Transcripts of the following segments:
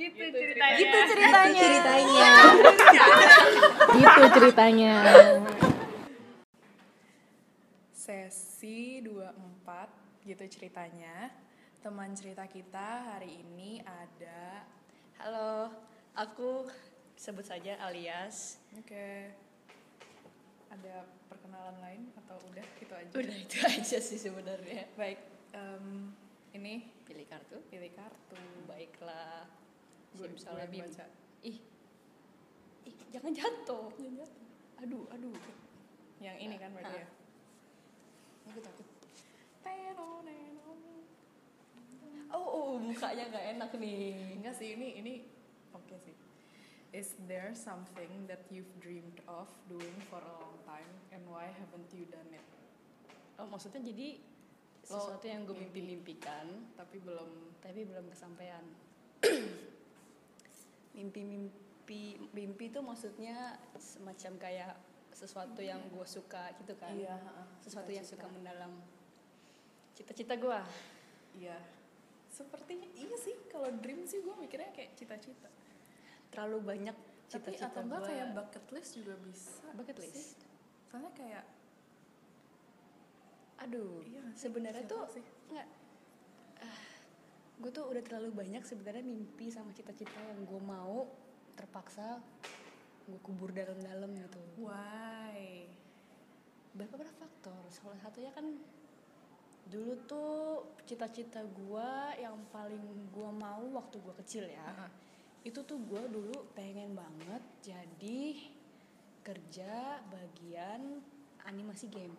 gitu ceritanya Gitu ceritanya. ceritanya gitu ceritanya Sesi 24 gitu ceritanya. Teman cerita kita hari ini ada halo aku sebut saja alias Oke. Ada perkenalan lain atau udah gitu aja? udah itu aja sih sebenarnya Baik, em, ini pilih kartu pilih kartu. baiklah Simsalabim ih ih jangan jatuh aduh aduh Yang ini kan berarti ya? aku takut neno. oh, oh mukanya nggak enak nih Enggak sih, ini ini oke sih. Is there something that you've dreamed of doing for a long time and why haven't you done it? oh maksudnya jadi sesuatu yang gue mimpi. mimpi-mimpikan Tapi belum tapi belum kesampaian mimpi-mimpi mimpi itu maksudnya semacam kayak sesuatu yang gue suka gitu kan Iya, sesuatu yang suka mendalam cita-cita gue Iya. Sepertinya iya sih kalau dream sih gue mikirnya kayak cita-cita. terlalu banyak Tapi cita-cita atau enggak kayak bucket list juga bisa. bucket sih. list Soalnya kayak aduh iya sih? sebenarnya tuh sih? nggak gue tuh udah terlalu banyak sebenarnya mimpi sama cita-cita yang gue mau terpaksa gue kubur dalam-dalam gitu Why? beberapa faktor salah satunya kan dulu tuh cita-cita gua yang paling gua mau waktu gua kecil ya Heeh. itu tuh gua dulu pengen banget jadi kerja bagian animasi game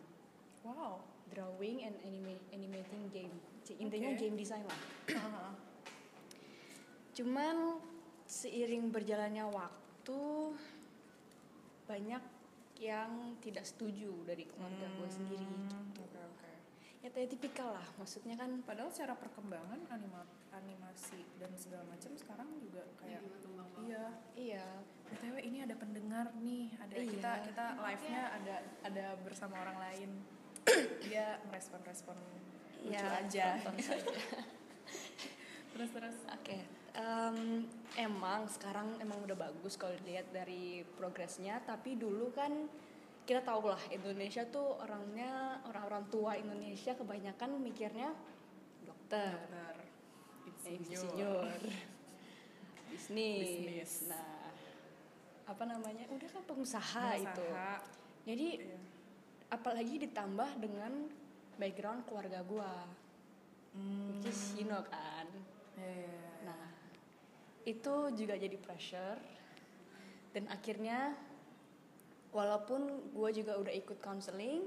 Wow. drawing and anima- animating game intinya Oke. game design lah Heeh. cuman seiring berjalannya waktu banyak yang tidak setuju dari keluarga gue sendiri Hmm, gitu Oke oke. ya kayak tipikal lah maksudnya kan Padahal secara perkembangan anima animasi dan segala macam sekarang juga kayak iya. iya btw ini ada pendengar nih ada Iya. kita kita live nya ada ada bersama orang lain dia merespon-respon lucu Iya, aja terus terus Oke, em, emang sekarang emang udah bagus kalau dilihat dari progresnya. Tapi dulu kan kita tahu lah Indonesia tuh orangnya orang-orang tua Indonesia kebanyakan mikirnya dokter, dokter eh, insinyur bisnis. Bisnis. Nah, apa namanya? Udah kan pengusaha, itu. Pengusaha. Jadi Iya. apalagi ditambah dengan background keluarga gua, Hmm. which is you know kan. Iya. Nah, itu juga jadi pressure. Dan akhirnya, walaupun gue juga udah ikut counseling,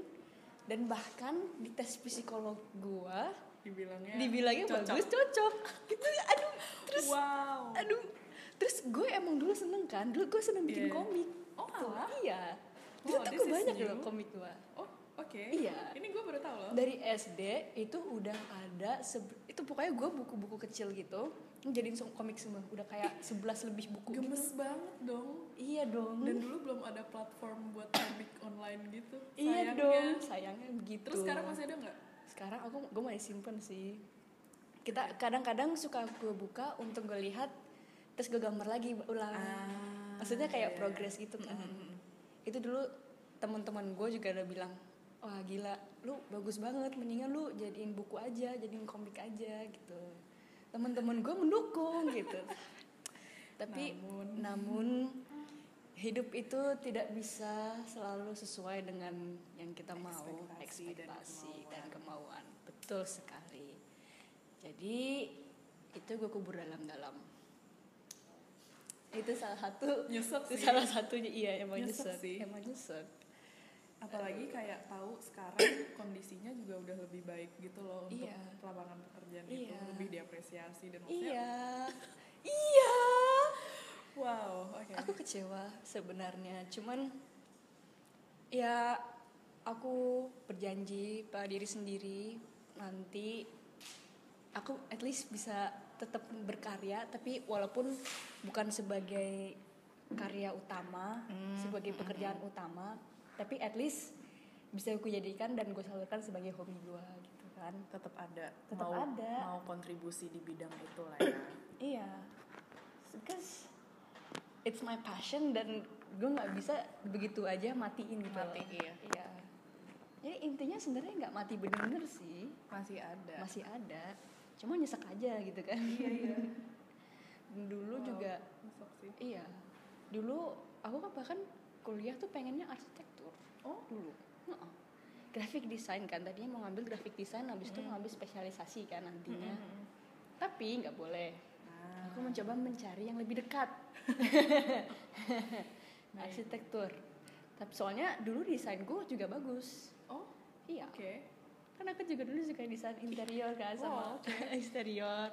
dan bahkan di tes psikolog gue, dibilangnya dibilangnya cocok. bagus cocok. Gitu, aduh, terus, wow aduh, terus gue emang dulu seneng kan, dulu gue seneng bikin komik. Oh, Tuh, alah? iya. Oh, Dulu tuh gue is banyak loh komik gue. oh oke Iya. ini gue baru tahu loh Dari SD itu udah ada, itu pokoknya gue buku-buku kecil gitu, jadiin so- komik semua. Udah kayak 11 lebih buku. gitu. gemes banget dong Iya dong. dan dulu belum ada platform buat komik online gitu iya Sayangnya. dong. Sayangnya begitu. terus sekarang masih ada nggak Sekarang aku gue masih simpen sih. Kita kadang-kadang suka gue buka untuk gue lihat terus gue gambar lagi ulang. Ah, Maksudnya kayak iya. progress gitu kan. Itu dulu teman-teman gue juga udah bilang, "Wah, gila, lu bagus banget. Mendingan lu jadiin buku aja, jadiin komik aja gitu." Teman-teman gue mendukung gitu. Tapi Namun. namun hidup itu tidak bisa selalu sesuai dengan yang kita mau. Ekspektasi dan ekspektasi dan kemauan. betul sekali. Jadi itu gue kubur dalam-dalam. Itu salah satu Nyesek salah satunya. Iya emang Nyesek emang nyesek apalagi kayak tahu sekarang kondisinya juga udah lebih baik gitu loh untuk Iya. lapangan pekerjaan itu. Iya. lebih diapresiasi dan maksudnya iya. Iya. Wow oke. Aku kecewa sebenarnya. Cuman ya aku berjanji pada diri sendiri nanti aku at least bisa tetap berkarya tapi walaupun bukan sebagai karya utama Hmm, sebagai pekerjaan utama tapi at least bisa aku jadikan dan gue salurkan sebagai hobi gue gitu kan tetap ada Tetap mau ada. mau kontribusi di bidang itu lah ya iya because it's my passion dan gue nggak bisa begitu aja matiin gitu loh. Mati, iya. iya jadi intinya sebenarnya nggak mati bener-bener sih Masih ada. masih ada cuma nyesek aja gitu kan Iya iya. dulu Wow, juga sih. iya dulu aku kan bahkan kuliah tuh pengennya arsitektur Oh, dulu. Heeh. graphic design kan tadinya mau ngambil graphic design habis itu Mm. ngambil spesialisasi kan nantinya. Mm-mm. tapi nggak boleh. Nah, aku mencoba mencari yang lebih dekat. Arsitektur. Tapi soalnya dulu desainku juga bagus. Oh, iya. oke. kan aku juga dulu suka desain interior kan sama Wow, oke. eksterior.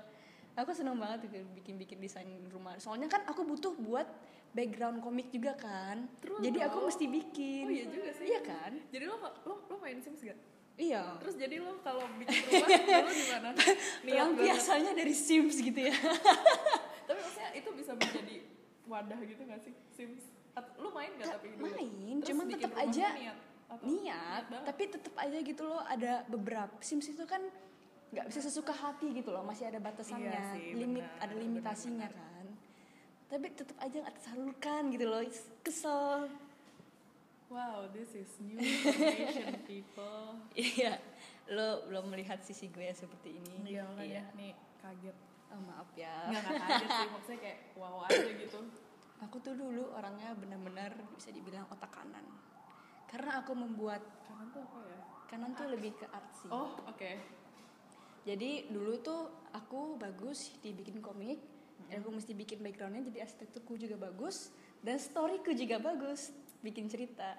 Aku seneng banget bikin bikin desain rumah. Soalnya kan aku butuh buat background komik juga kan True jadi aku mesti bikin Oh iya juga sih. iya kan Jadi lo lo lo main Sims gak? iya Terus jadi lo kalau bikin rumah dulu gimana? Niat biasanya dari Sims gitu ya Tapi maksudnya itu bisa menjadi wadah gitu gak sih Sims? Lo main gak Ta- tapi dulu? main, Terus cuman rumahnya aja niat. Apa? niat banget. tapi tetap aja gitu loh ada beberapa Sims itu kan nggak bisa sesuka hati gitu loh masih ada batasannya Iya sih, limit benar, ada limitasinya benar, kan tapi tetap aja nggak tersalurkan gitu loh kesel Wow, this is new information people. iya lo belum melihat sisi gue seperti ini Iya makanya nih kaget. oh maaf ya Nggak kaget sih, maksudnya kayak wow aja gitu. aku tuh dulu orangnya benar-benar bisa dibilang otak kanan karena aku membuat Kanan tuh apa ya? kanan tuh lebih ke artsy Oh, oke. Jadi dulu tuh aku bagus dibikin komik, dan aku mesti bikin backgroundnya jadi arsitekturku juga bagus dan storyku juga bagus, bikin cerita.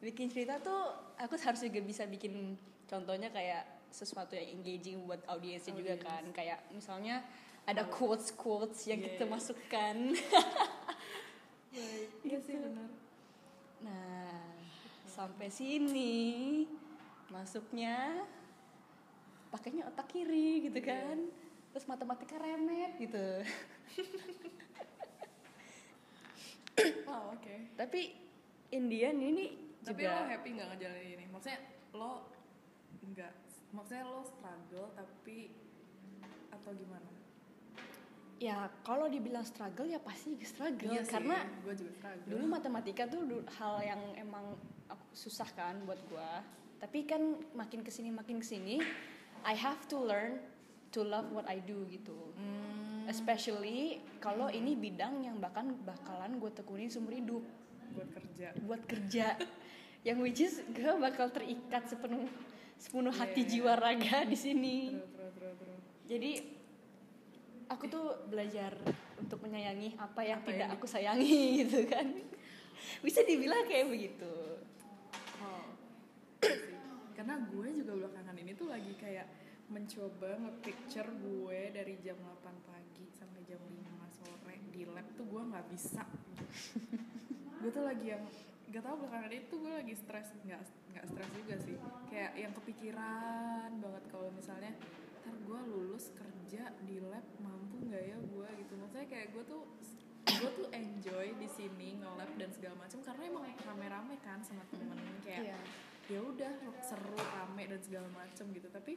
Bikin cerita tuh aku harus juga bisa bikin contohnya kayak sesuatu yang engaging buat audiensnya juga kan, kayak misalnya ada quotes quotes yang Yeah. kita masukkan. Baik. Iya sih benar. Nah, sampai sini masuknya pakainya otak kiri gitu Iya. kan. Terus matematika remet gitu. Wow, oke. Tapi Indian ini Tapi juga lo happy nggak ngejalanin ini? Maksudnya lo nggak, maksudnya lo struggle tapi atau gimana? ya kalau dibilang struggle ya pasti struggle Iya sih, karena gue juga struggle. dulu matematika tuh du- hal yang emang aku susah kan buat gua. Tapi kan makin ke sini makin ke sini I have to learn to love what I do gitu. Hmm, Especially kalau ini bidang yang bahkan bakalan gue tekunin seumur hidup buat kerja. buat kerja. yang which is gue bakal terikat sepenuh sepenuh hati Iya. jiwa raga di sini. Terus, terus, terus. Jadi aku tuh belajar untuk menyayangi apa yang Apa tidak yang di- aku sayangi gitu kan. Bisa dibilang kayak begitu. Oh, iya. Karena gue juga belakangan ini tuh lagi kayak mencoba nge-picture gue dari jam 8 pagi sampai jam 5 sore di lab tuh gue nggak bisa. gue tuh lagi yang gak tau belakangan ini tuh gue lagi stres nggak nggak stres juga sih. Kayak yang kepikiran banget kalau misalnya ntar gue lulus kerja di lab mampu nggak ya gue? Gitu. Maksudnya kayak gue tuh gue tuh enjoy di sini nge-lab dan segala macam karena emang rame-rame kan sama temen. Kayak Iya. ya udah seru rame dan segala macam gitu. Tapi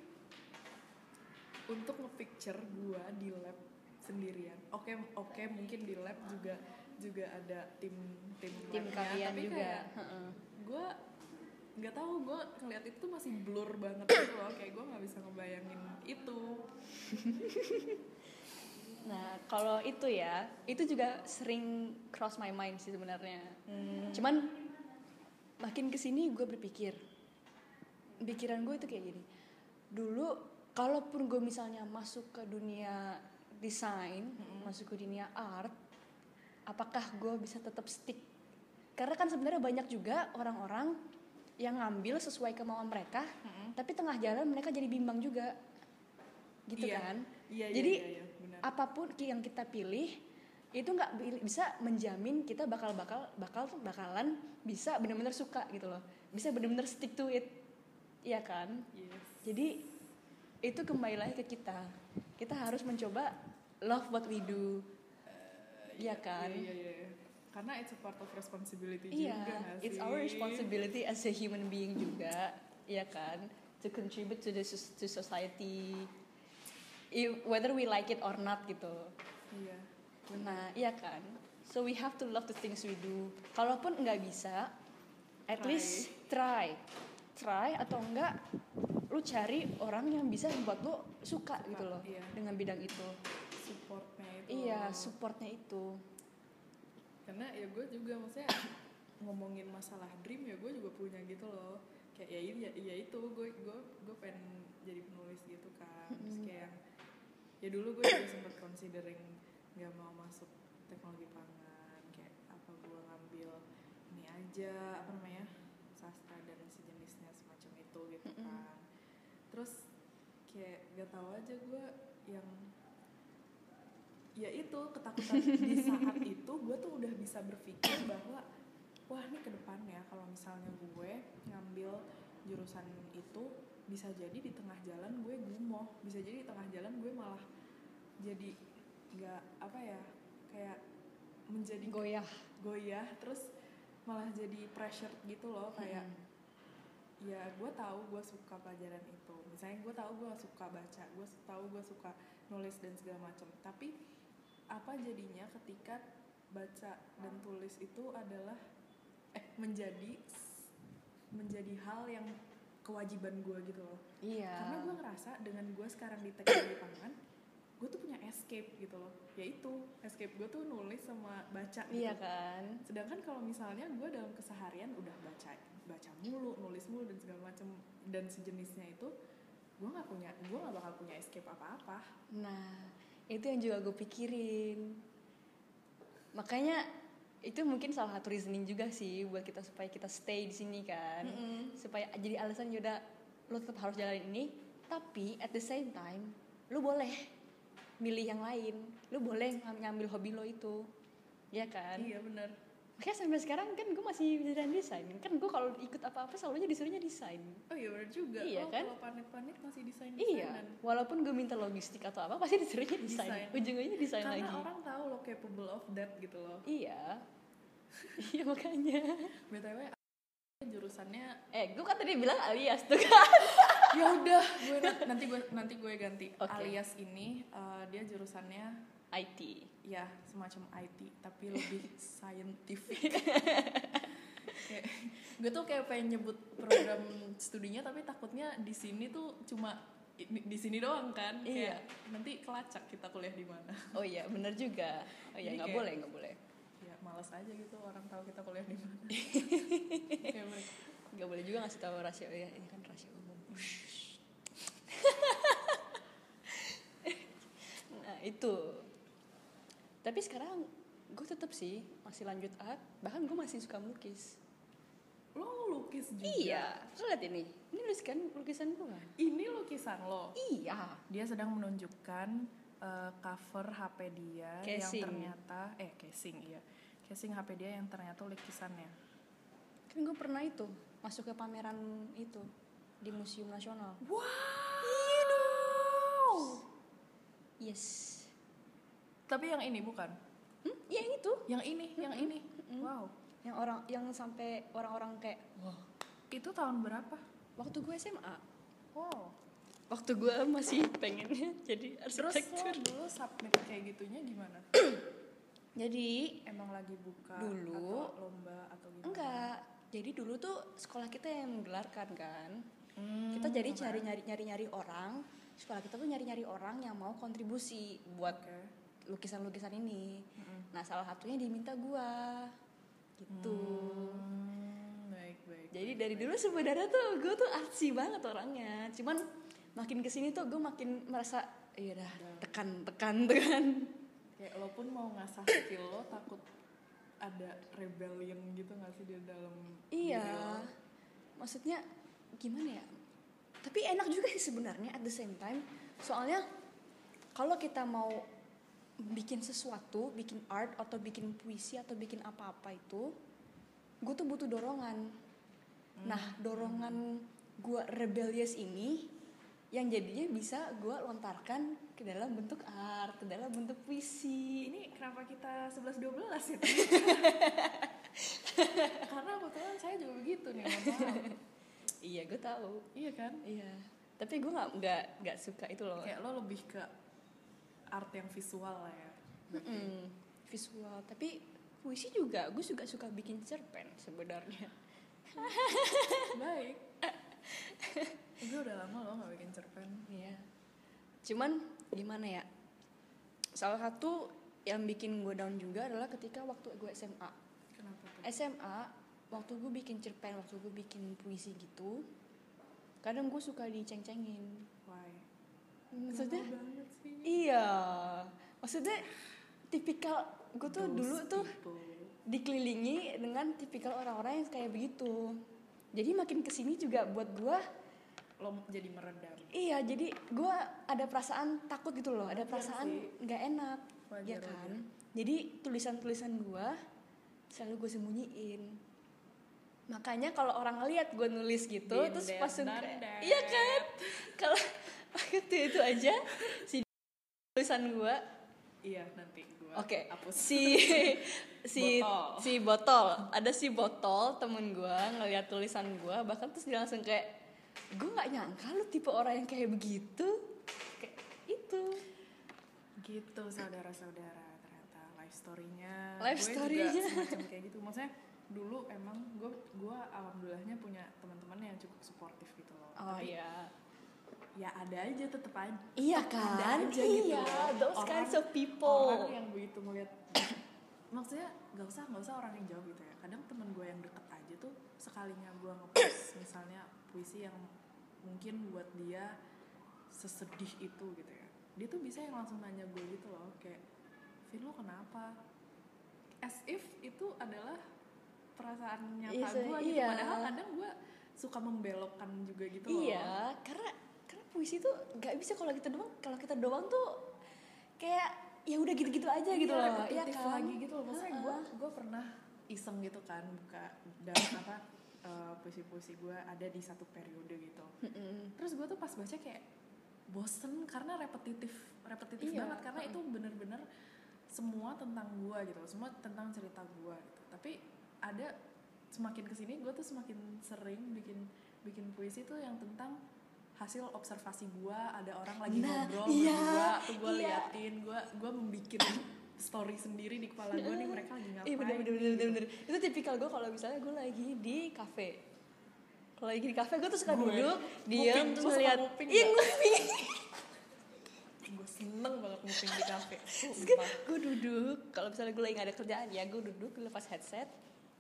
untuk nge-picture gua di lab sendirian oke oke mungkin di lab juga juga ada tim tim Tim kalian tapi juga. kayak gua nggak tahu gua ngeliat itu tuh masih blur banget gitu loh kayak gua nggak bisa ngebayangin itu Nah, kalau itu ya, itu juga sering cross my mind sih sebenarnya. Cuman makin ke sini gue berpikir, pikiran gue itu kayak gini. Dulu, kalaupun gue misalnya masuk ke dunia desain, masuk ke dunia art, apakah gue bisa tetap stick? Karena kan sebenarnya banyak juga orang-orang yang ngambil sesuai kemauan mereka, tapi tengah jalan mereka jadi bimbang juga, gitu Iya. kan? iya Jadi iya, iya, benar apa pun yang kita pilih itu nggak bi- bisa menjamin kita bakal bakal bakal bakalan bisa benar-benar suka gitu loh bisa benar-benar stick to it iya kan yes. jadi itu kembali lagi ke kita kita harus mencoba love what we do iya kan iya, iya, iya. karena it's a part of responsibility iya juga it's sih? our responsibility as a human being juga iya kan to contribute to the to society I- whether we like it or not gitu iya Nah, iya kan? So we have to love the things we do. Kalaupun nggak bisa, at Try. least try. Try atau enggak lu cari orang yang bisa buat lu suka gitu loh iya. dengan bidang itu. supportnya itu Iya, supportnya itu. karena ya gue juga maksudnya ngomongin masalah dream ya gue juga punya gitu loh kayak ya iya ya itu gue gue gue pengen jadi penulis gitu kan Terus kayak ya dulu gue juga sempet considering nggak mau masuk teknologi pangan kayak apa gue ngambil ini aja apa namanya sastra dan sejenisnya semacam itu gitu kan terus kayak gak tahu aja gue yang ya itu ketakutan di saat itu gue tuh udah bisa berpikir bahwa wah ini ke depannya kalau misalnya gue ngambil jurusan itu bisa jadi di tengah jalan gue gumoh bisa jadi di tengah jalan gue malah jadi nggak apa ya kayak menjadi Goyah. goyah terus malah jadi pressure gitu loh kayak Mm. Ya gue tahu gue suka pelajaran itu. Misalnya gue tahu gue suka baca gue tahu gue suka nulis dan segala macam. Tapi apa jadinya ketika baca dan tulis itu adalah eh menjadi menjadi hal yang kewajiban gue gitu loh. Iya. karena gue ngerasa dengan gue sekarang di teknologi pangan gue tuh punya escape gitu loh. Yaitu escape gue tuh nulis sama baca gitu. Iya kan? sedangkan kalau misalnya gue dalam keseharian udah baca baca mulu nulis mulu dan segala macam dan sejenisnya itu gue nggak punya gue nggak bakal punya escape apa apa Nah, itu yang juga gue pikirin. Makanya itu mungkin salah satu reasoning juga sih buat kita supaya kita stay di sini kan. Supaya jadi alasan yaudah lo tetap harus jalan ini, tapi at the same time lo boleh milih yang lain. Lo boleh ngam- ngambil hobi lo itu. Ya kan? iya benar Makanya sampai sekarang kan gue masih desain desain. Kan gue kalau ikut apa-apa selalu aja disuruhnya desain. oh iya benar juga Iya oh, kan? kalau panit-panit masih desain Iya, walaupun gue minta logistik atau apa pasti disuruhnya desain. Desain. Ujung-ujungnya desain karena lagi. orang tahu lo capable of that gitu loh Iya. iya makanya. btw jurusannya Eh, gue kan tadi bilang alias tuh kan. ya udah gue na- nanti gue nanti gue ganti Oke. alias ini eh, dia jurusannya IT. ya semacam IT tapi lebih scientific kayak gue tuh kayak pengen nyebut program studinya tapi takutnya di sini tuh cuma di sini doang kan Iya. kayak nanti kelacak kita kuliah di mana Oh iya, bener juga. Oh iya, nggak boleh, nggak boleh. ya males aja gitu orang tahu kita kuliah di mana Nggak boleh juga ngasih tahu rasio ya, ini kan rasio umum. nah itu. Tapi sekarang gue tetap sih masih lanjut art, bahkan gue masih suka melukis. lo ngelukis juga Iya, lo lihat ini. Ini lukis kan lukisan gue. ini lukisan lo Iya. dia sedang menunjukkan eh, cover HP dia Casing. yang ternyata eh casing iya casing HP dia yang ternyata lukisannya Kan gue pernah itu masuk ke pameran itu di Museum Nasional. wow Yes. Tapi yang ini bukan Hmm? Ya yang itu. yang ini yang ini wow Yang orang yang sampai orang-orang kayak wah, itu tahun berapa waktu gue SMA, wow waktu gue masih pengennya jadi terus lo arsitektur. dulu submit kayak gitunya gimana Jadi emang lagi buka Dulu. atau lomba atau gimana enggak. Jadi dulu tuh sekolah kita yang menggelarkan kan. Hmm, Kita jadi cari nyari nyari nyari orang. Sekolah kita tuh nyari nyari orang yang mau kontribusi buat oke lukisan-lukisan ini. Mm-mm. Nah salah satunya diminta gua gitu. Hmm, baik baik Jadi baik, dari baik. dulu sebenarnya tuh gue tuh artsy banget orangnya. Cuman makin ke sini tuh gue makin merasa iya dah tekan tekan tekan. kayak lo pun mau ngasah skill lo takut ada rebellion gitu gak sih di dalam Iya. Maksudnya gimana ya? Tapi enak juga sih sebenarnya at the same time. Soalnya kalau kita mau bikin sesuatu, bikin art atau bikin puisi atau bikin apa-apa itu, gue tuh butuh dorongan. Nah, dorongan gue rebellious ini yang jadinya bisa gue lontarkan ke dalam bentuk art, ke dalam bentuk puisi. ini kenapa kita 11-12 ya karena kebetulan saya juga begitu nih. Iya, gue tahu. iya kan Iya. Tapi gue nggak nggak nggak suka itu loh. kayak lo lebih ke art yang visual lah ya berarti. Mm, visual tapi puisi juga gue juga suka bikin cerpen sebenarnya baik gue udah lama loh nggak bikin cerpen Iya. Cuman gimana ya? Salah satu yang bikin gue down juga adalah ketika waktu gue SMA. kenapa tuh SMA waktu gue bikin cerpen, waktu gue bikin puisi gitu, kadang gue suka diceng-cengin. why Maksudnya? Iya. Maksudnya tipikal gue tuh Those dulu tuh people. dikelilingi dengan tipikal orang-orang yang kayak begitu. Jadi makin ke sini juga buat gue lo jadi meredam Iya, jadi gue ada perasaan takut gitu loh, ada Wajar perasaan nggak enak, Wajar, ya kan? Jadi tulisan-tulisan gue selalu gue sembunyiin. Makanya kalau orang ngeliat gue nulis gitu, Din, terus pas iya kan? Kalau waktu itu aja si tulisan gue, iya nanti gue oke, hapus si si Botol. si botol, ada si botol temen gue ngeliat tulisan gue, bahkan terus dia langsung kayak gue nggak nyangka lu tipe orang yang kayak begitu, kayak itu. gitu saudara-saudara ternyata life story-nya Life story-nya. semacam kayak gitu maksudnya dulu emang gue gue alhamdulillahnya punya teman-teman yang cukup suportif gitu loh Oh Tapi iya. Ya ada aja tetep aja Iya ada kan? aja gitu iya, loh. those Orang- kinds of people. orang yang begitu ngeliat maksudnya nggak usah nggak usah orang yang jauh gitu ya kadang temen gue yang deket aja tuh sekalinya gue ngepost misalnya puisi yang mungkin buat dia sesedih itu gitu ya dia tuh bisa yang langsung nanya gue gitu loh kayak Vin lo kenapa as if itu adalah perasaan nyata Iya, gue gitu iya. padahal kadang gue suka membelokkan juga gitu loh Iya, karena puisi tuh nggak bisa kalau kita doang. Kalau kita doang tuh kayak ya udah gitu-gitu aja gitu Iya, loh. repetitif Iya kan? lagi gitu loh maksudnya gue gue pernah iseng gitu kan buka dan apa eh, puisi-puisi gue ada di satu periode gitu terus gue tuh pas baca kayak bosen karena repetitif repetitif Iya, banget karena itu bener-bener semua tentang gue gitu loh, semua tentang cerita gue gitu tapi ada semakin ke sini gue tuh semakin sering bikin bikin puisi tuh yang tentang hasil observasi gue ada orang lagi Nah, ngobrol iya, berdua tuh gue iya. liatin gue gue membikin story sendiri di kepala gue nih mereka lagi ngapain Iya bener bener bener, gitu. bener, bener. Itu tipikal gue kalau misalnya gue lagi di kafe. Kalau lagi di kafe gue tuh suka Gue, duduk, diam terus ngeliat. Iya nguping. gue seneng banget nguping di kafe gue duduk kalau misalnya gue lagi gak ada kerjaan ya gue duduk gue lepas headset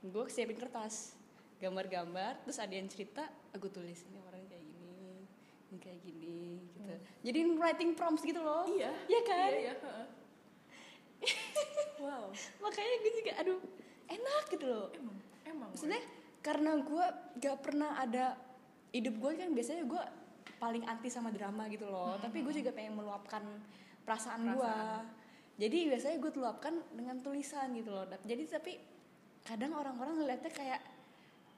gue siapin kertas gambar-gambar terus ada yang cerita aku tulis ini orang ini kayak gini gitu. Jadi writing prompts gitu loh. Iya. Iya kan? Iya, iya, wow. Makanya gue juga aduh enak gitu loh. Emang emang maksudnya karena gue gak pernah ada hidup gue kan biasanya gue paling anti sama drama gitu loh. Tapi gue juga pengen meluapkan perasaan, gue. Perasaan. jadi biasanya gue luapkan dengan tulisan gitu loh. Jadi tapi kadang orang-orang ngeliatnya kayak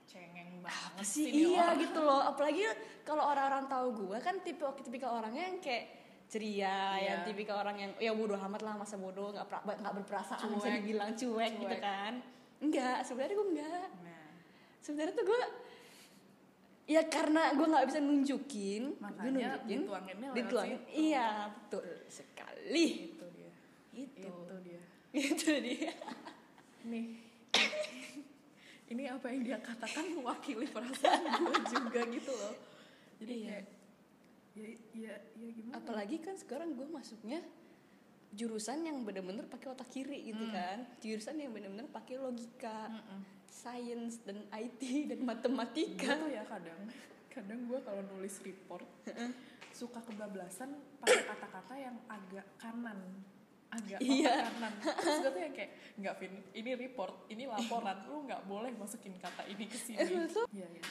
cengeng banget apa sih iya orang. gitu loh. Apalagi kalau orang-orang tahu gue kan tipe tipikal orangnya yang kayak ceria Iya. yang tipikal orang yang ya bodoh amat lah masa bodoh nggak pra- nggak berperasaan bisa Cuek. dibilang cuek, gitu Cuek. kan. Enggak sebenarnya gue enggak nah. Sebenarnya tuh gue ya karena gue nggak bisa nunjukin gue makanya nunjukin dituanginnya dituangin. iya betul sekali. Itu dia. Itu itu dia. Itu dia. Nih ini apa yang dia katakan mewakili perasaan gue juga gitu loh jadi Iya. kayak ya ya ya gimana apalagi kan sekarang gue masuknya jurusan yang bener-bener pakai otak kiri gitu Hmm. kan jurusan yang bener-bener pakai logika Mm-mm. science dan IT dan matematika tuh ya kadang kadang gue kalau nulis report suka kebablasan pakai kata-kata yang agak kanan agak Iya. kanan terus gue tuh yang kayak nggak Vin ini report ini laporan. Lu nggak boleh masukin kata ini ke sini. Eh. Iya, iya.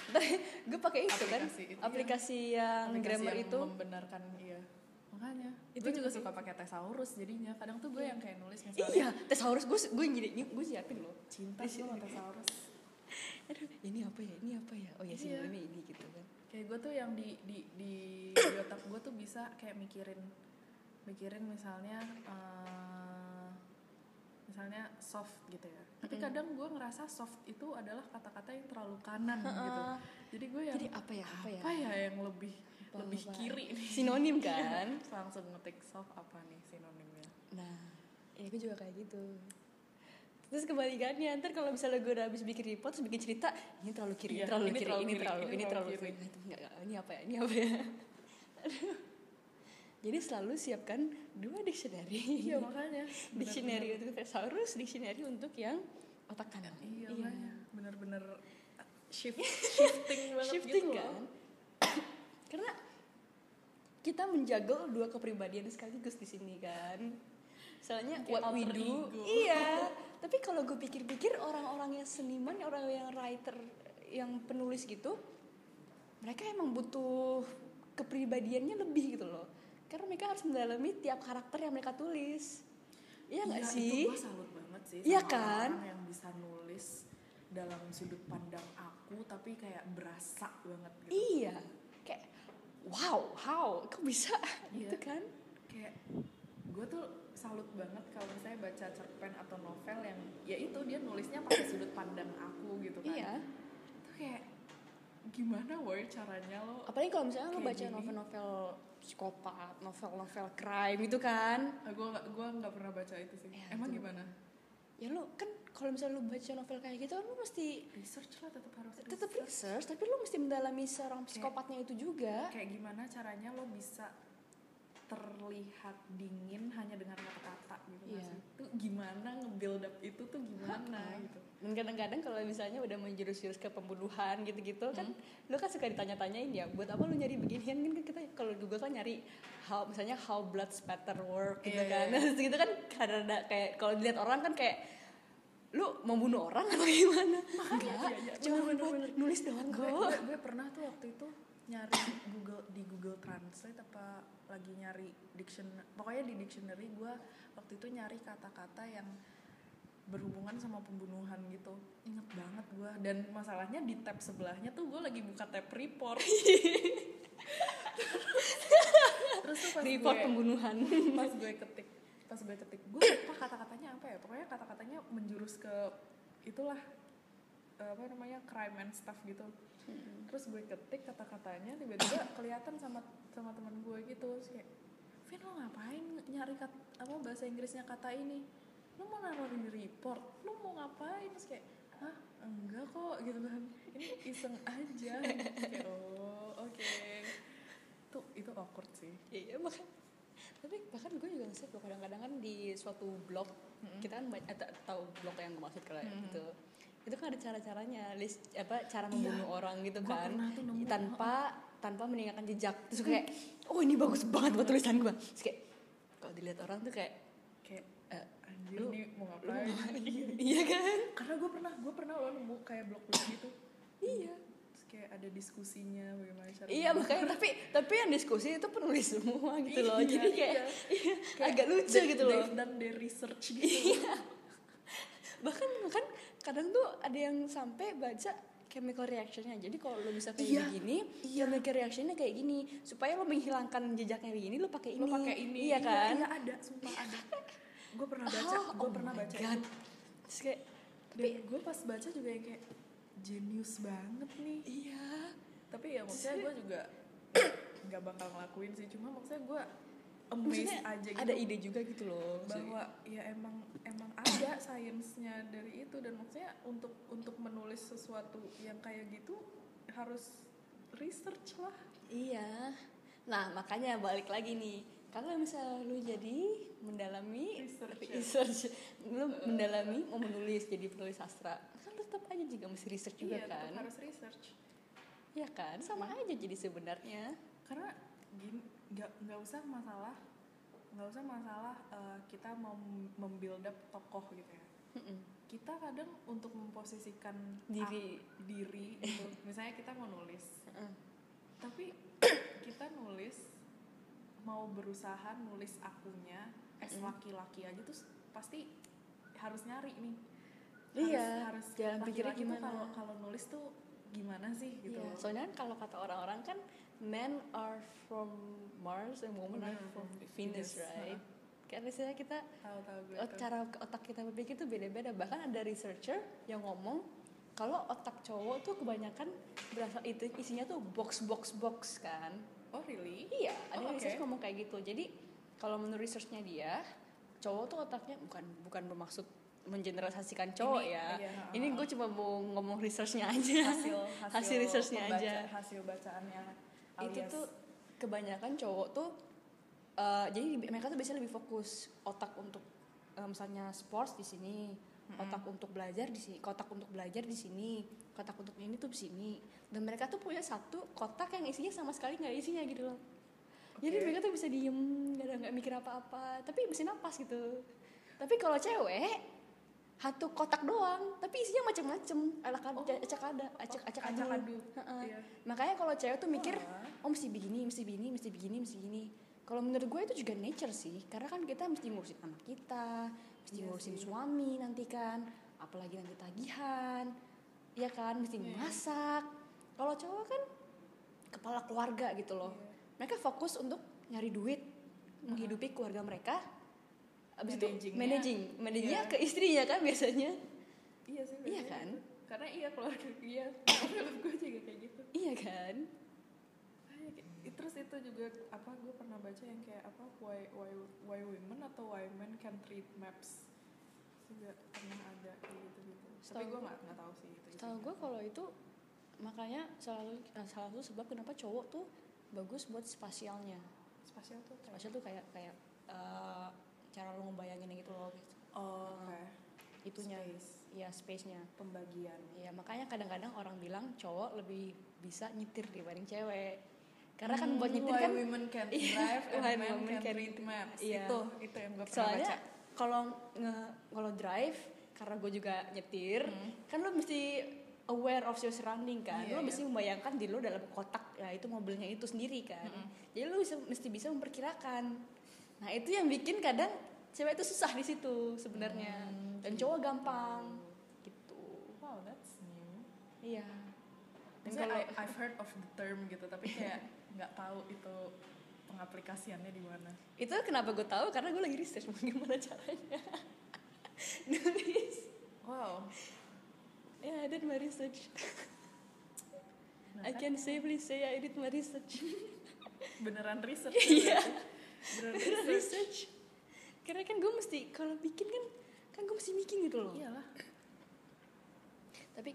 gue pakai itu kan Aplikasi itu, iya. aplikasi yang Aplikasi grammar yang itu. membenarkan iya. Makanya. Itu juga suka pakai thesaurus jadinya. Kadang tuh gue yang kayak nulis misalnya. Iya thesaurus gue gue jadi gue siapin loh. Cinta sih sama thesaurus. Aduh ini apa ya ini apa ya? Oh ya sih Iya. ini ini gitu kan. Kayak gue tuh yang di di di, di otak gue tuh bisa kayak mikirin mikirin misalnya eh, misalnya soft gitu ya. Tapi kadang gue ngerasa soft itu adalah kata-kata yang terlalu kanan gitu. Jadi gue yang jadi apa ya apa ya? apa ya yang lebih Apa, lebih apa? kiri nih? Sinonim kan? langsung ngetik soft apa nih sinonimnya? Nah ya gue juga kayak gitu. Terus kebalikannya ntar kalau misalnya gue udah habis bikin report terus bikin cerita ini terlalu kiri Iya, terlalu ini kiri terlalu ini kiri, terlalu ini ini terlalu terlalu kiri. kiri. Enggak, enggak, ini apa ya ini apa ya. jadi selalu siapkan dua dictionary. Iya makanya. Dictionary untuk thesaurus dictionary untuk yang otak kanan. Iya makanya. Bener-bener shift shifting banget shifting gitu kan? Loh. karena kita menjaga dua kepribadian sekaligus di sini kan. Soalnya Kayak what we do ego. iya. Tapi kalau gue pikir-pikir orang-orang yang seniman orang yang writer yang penulis gitu mereka emang butuh kepribadiannya lebih gitu loh karena mereka harus mendalami tiap karakter yang mereka tulis. Iya nggak Iya, sih? itu gue salut banget sih Iya kan? orang yang bisa nulis dalam sudut pandang aku tapi kayak berasa banget gitu. Iya. Kayak wow how? Kok bisa? Iya. gitu kan? Kayak gue tuh salut banget kalau misalnya baca cerpen atau novel yang ya itu dia nulisnya pakai sudut pandang aku gitu kan. Iya. Itu kayak gimana woy caranya lo apalagi kalau misalnya lo Kayak baca novel-novel psikopat novel-novel crime itu kan? Gue nggak gue nggak pernah baca itu sih. Ya, emang itu. gimana? Ya lo kan kalau misalnya lo baca novel kayak gitu lo mesti research lah tetap harus tetap research. research tapi lo mesti mendalami seorang psikopatnya itu juga. kayak gimana caranya lo bisa terlihat dingin hanya dengan kata-kata gitu sih? Itu gimana nge-build up itu tuh gimana Ha-ha. gitu. dan kadang-kadang kalau misalnya udah menjurus-jurus ke pembunuhan gitu-gitu kan Hmm. lo kan suka ditanya-tanyain ya buat apa lo nyari beginian kan kita kalau Google kan nyari how misalnya how blood spatter work gitu Iya, kan iya. Terus gitu kan ada kayak kalau dilihat orang kan kayak lu mau bunuh orang atau gimana enggak iya, iya. cuma Bener, buat bener, nulis doang Gue, gue, gue pernah tuh waktu itu nyari Google di Google Translate apa lagi nyari diction pokoknya di dictionary gue waktu itu nyari kata-kata yang berhubungan sama pembunuhan gitu. Inget banget gue dan masalahnya di tab sebelahnya tuh gue lagi buka tab report. Terus tuh pas report gue, pembunuhan. pas gue ketik pas gue ketik gue lupa kata-katanya apa ya. Pokoknya kata-katanya menjurus ke itulah apa namanya crime and stuff gitu terus gue ketik kata-katanya tiba-tiba kelihatan sama sama teman gue gitu. Terus kayak Vin lo ngapain nyari kat, apa bahasa Inggrisnya kata ini? Lo mau naruh di report? Lo mau ngapain? Terus kayak hah? Enggak kok gitu kan. Ini iseng aja. Kayak oh oke. Tuh itu awkward sih. Iya bahkan tapi bahkan gue juga ngerasa tuh kadang-kadang kan di suatu blog kita kan ba- eh, ta- tahu blog yang gue maksud kalau Mm-mm. gitu. itu kan ada cara-caranya list apa cara membunuh orang gitu kan. tanpa tanpa meninggalkan jejak. Terus kayak oh ini bagus banget buat tulisan gue terus kayak kalau dilihat orang tuh kayak kayak eh, anjir Lu- nih mau lu ngapain? iya kan? Karena gue pernah gue pernah lo nemu kayak blog-blog gitu. Iya. Terus kayak ada diskusinya bagaimana cara Iya makanya tapi tapi yang diskusi itu penulis semua gitu loh. Iya, Jadi kayak iya. iya, Kayak agak lucu they- gitu loh. done their research gitu. Bahkan kan kadang tuh ada yang sampai baca chemical reactionnya. Jadi kalau lo bisa kayak Iya, begini, chemical reactionnya kayak gini. Supaya lo menghilangkan jejaknya begini, lo pakai ini. lo pakai ini Iya kan? iya ada sumpah ada gue pernah baca Oh, gue oh pernah baca God. itu. Terus kayak dan gue pas baca juga yang kayak genius banget nih iya. tapi ya maksudnya gue juga nggak bakal ngelakuin sih cuma maksudnya gue amazed Maksudnya aja gitu ada ide juga gitu loh. bahwa ya emang emang ada sainsnya dari itu dan maksudnya untuk untuk menulis sesuatu yang kayak gitu harus research lah Iya. Nah, makanya balik lagi nih. Kalau misalnya lu jadi mendalami Researcher. research, lu mendalami mau menulis jadi penulis sastra, kan tetap aja juga mesti research juga iya kan? harus research Iya kan? Sama aja jadi sebenarnya. karena gini nggak nggak usah masalah nggak usah masalah eh, kita mau membuild up tokoh gitu ya. Kita kadang untuk memposisikan Diri. ak- diri gitu. Misalnya kita mau nulis. Tapi kita nulis mau berusaha nulis akunya es laki-laki aja tuh pasti harus nyari nih. Iya, harus jalan pikirnya gimana. kalau kalau nulis tuh gimana sih gitu Iya. Soalnya kan kalau kata orang-orang men are from Mars and women are Bener, from Venus, Venus, right? Kan misalnya kita tahu-tahu gue Oh, cara otak kita berpikir tuh beda-beda. Bahkan ada researcher yang ngomong kalau otak cowok tuh kebanyakan berasal itu isinya tuh box box box kan? Oh really? Iya ada Oh, research ngomong kayak gitu. Jadi kalau menurut researchnya dia cowok tuh otaknya bukan bukan bermaksud mengeneralisasikan cowok Ini, ya. iya, ini gue cuma mau ngomong researchnya aja. Hasil hasil researchnya pembaca- aja hasil bacaannya itu alias. tuh kebanyakan cowok tuh eh, jadi di- mereka tuh biasanya lebih fokus otak untuk eh, misalnya sports di sini otak untuk belajar di sini kotak untuk belajar di sini kotak untuk ini tuh di sini. Dan mereka tuh punya satu kotak yang isinya sama sekali nggak isinya gitu loh. Jadi Oke. mereka tuh bisa diem nggak ada nggak mikir apa-apa tapi bisa napas gitu. Tapi kalau cewek satu kotak doang tapi isinya macem-macem ala Oh. acak ada acak acak adu. Heeh. Iya. makanya kalau cewek tuh mikir Wah. oh mesti begini mesti begini mesti begini mesti begini kalau menurut gue itu juga nature sih karena kan kita mesti ngurusin anak kita mesti Iya ngurusin sih. suami nanti kan apalagi nanti tagihan ya kan mesti Iya. masak kalau cowok kan kepala keluarga gitu loh Iya. mereka fokus untuk nyari duit menghidupi keluarga mereka abis itu managing. Managingnya Iya. ke istrinya kan biasanya. Iya sih Iya kan? karena iya keluarga iya. Film gue juga kayak gitu. Iya kan? Kayak kayak- terus itu juga apa gue pernah baca yang kayak apa why why why women atau why men can treat maps. Juga pernah ada kayak gitu gitu tapi Setahu- gue nggak nggak tahu sih itu Tahu gue kalau itu makanya selalu eh, salah satu sebab kenapa cowok tuh bagus buat spasialnya. spasial tuh kayak Spasial tuh kayak kayak eh, cara lu ngebayangin gitu loh gitu. oh oke Itunya Space. ya space-nya. pembagian Ya makanya kadang-kadang orang bilang cowok lebih bisa nyetir dibanding cewek. Karena kan buat nyetir Hmm, kan women can Iya, drive and men women can can- read maps iya. itu itu yang gue pernah soalnya baca kalau nge kalau drive karena gue juga nyetir kan lo mesti aware of your surrounding kan Hmm. Iya, lo iya. mesti membayangkan diri lo dalam kotak ya itu mobilnya itu sendiri kan jadi lo bisa mesti bisa memperkirakan nah itu yang bikin kadang cewek itu susah di situ sebenarnya. Hmm, dan cowok gampang. Gitu. Wow that's new. Iya. Dan kalau I, I've heard of the term gitu tapi kayak nggak tahu itu pengaplikasiannya di mana. Itu kenapa gue tahu? Karena gue lagi research gimana caranya. Nulis. Wow. Ya I did my research. Nah, I kan? can safely say I did my research. Beneran research Iya. Beneran research. Karena kan gue mesti kalau bikin kan kan gue mesti bikin gitu loh. Iyalah. Tapi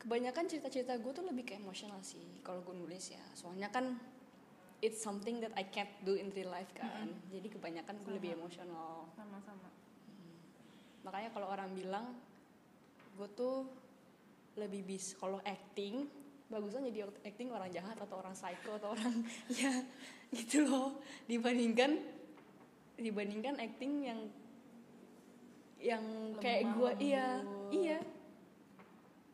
kebanyakan cerita-cerita gue tuh lebih ke emosional sih kalau gue nulis ya. Soalnya kan it's something that I can't do in real life kan. Jadi kebanyakan gue lebih emosional. Sama-sama. Makanya kalau orang bilang gue tuh lebih bis kalau acting bagusnya jadi acting orang jahat atau orang psycho atau orang ya gitu loh. Dibandingkan dibandingkan acting yang yang kayak Lemah gue iya iya.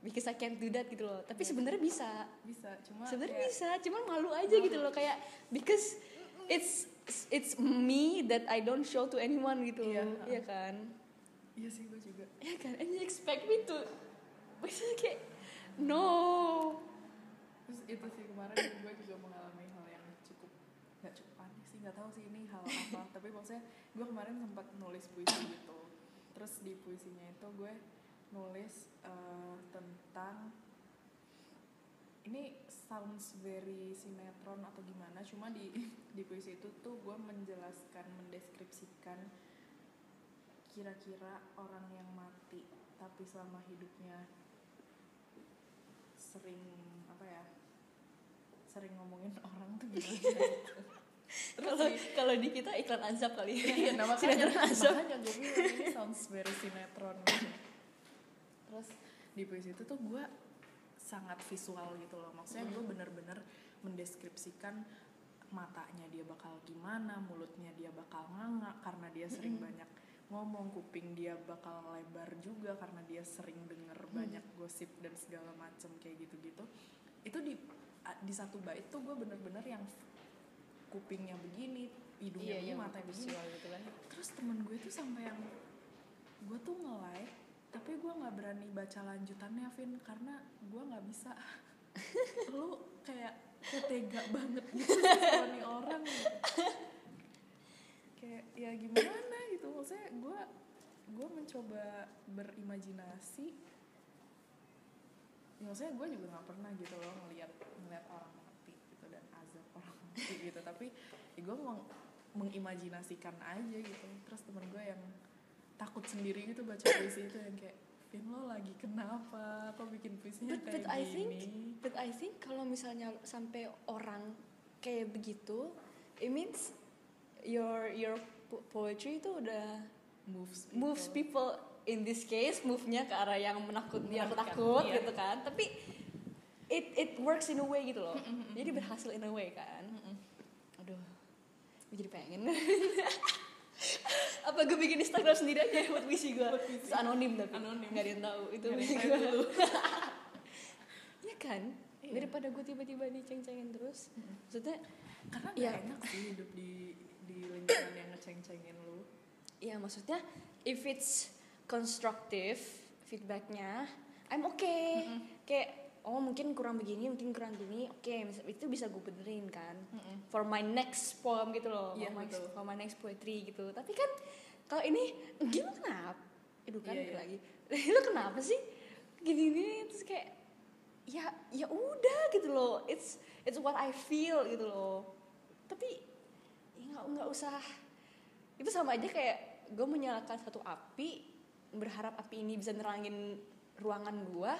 Because I can't do that gitu loh. Tapi sebenarnya bisa. Bisa cuma sebenarnya kayak- bisa cuman malu aja gitu loh. Kayak because it's it's me that I don't show to anyone gitu. Iya, loh iya kan? Iya sih gue juga. Ya kan? And you expect me to? Maksudnya kayak no terus itu sih kemarin gue juga mengalami hal yang cukup nggak cukup aneh sih nggak tahu sih ini hal apa. Tapi maksudnya gue kemarin sempat nulis puisi gitu. Terus di puisinya itu gue nulis eh, tentang ini sounds very sinetron atau gimana cuma di di puisi itu tuh gue menjelaskan mendeskripsikan kira-kira orang yang mati tapi selama hidupnya sering apa ya sering ngomongin orang tuh gimana gitu. kalau kalau di kita iklan azab kali ya Iya, nah makanya, Sinetron azab makanya gue bilang ini sounds very sinetron. Terus di puisi itu tuh gue sangat visual gitu loh. Maksudnya gue bener-bener mendeskripsikan matanya dia bakal gimana, mulutnya dia bakal nganga karena dia sering banyak ngomong, kuping dia bakal lebar juga karena dia sering denger banyak gosip dan segala macem kayak gitu-gitu. Itu di di satu bait tuh gue bener-bener yang kupingnya begini, hidungnya begini, matanya begini gitu kan terus temen gue tuh sampai yang gue tuh nge-like tapi gue nggak berani baca lanjutannya Vin karena gue nggak bisa lu kayak kayak tega banget gitu sama nih orang gitu. kayak ya gimana? gitu. Maksudnya gue gue mencoba berimajinasi. Ya, maksudnya gue juga nggak pernah gitu loh ngelihat ngelihat orang mati gitu dan azab orang mati gitu. Tapi ya gue mau mengimajinasikan aja gitu. Terus temen gue yang takut sendiri gitu baca puisi itu yang kayak Vin lo lagi kenapa? Kok bikin puisinya but, kayak but I gini? think but I think kalau misalnya sampai orang kayak begitu it means your your po- poetry itu udah moves people. moves people. In this case move-nya ke arah yang menakut yang takut iya. gitu kan. Tapi it it works in a way gitu loh. Jadi berhasil in a way kan. Aduh gue jadi pengen. Apa gue bikin Instagram sendiri aja buat puisi gue Terus anonim tapi. Anonim. nggak ada yang tahu itu yang gue tahu. ya kan? Iya. daripada gue tiba-tiba diceng-cengin terus. Maksudnya karena Iya. gak enak sih hidup di di lingkungan yang ngeceng-cengin lu? Ya maksudnya if it's constructive feedbacknya I'm okay. Kayak oh mungkin kurang begini mungkin kurang gini oke mis- itu bisa gue benerin kan. For my next poem gitu loh Iya, for, my, betul. for my next poetry gitu. Tapi kan kalau ini gimana? Kenapa Aduh kan Iya, iya. lagi. Lu kenapa sih gini gini terus kayak ya ya udah gitu loh. It's it's what I feel gitu loh. Tapi nggak nggak usah. Itu sama aja kayak gue menyalakan satu api berharap api ini bisa nerangin ruangan gua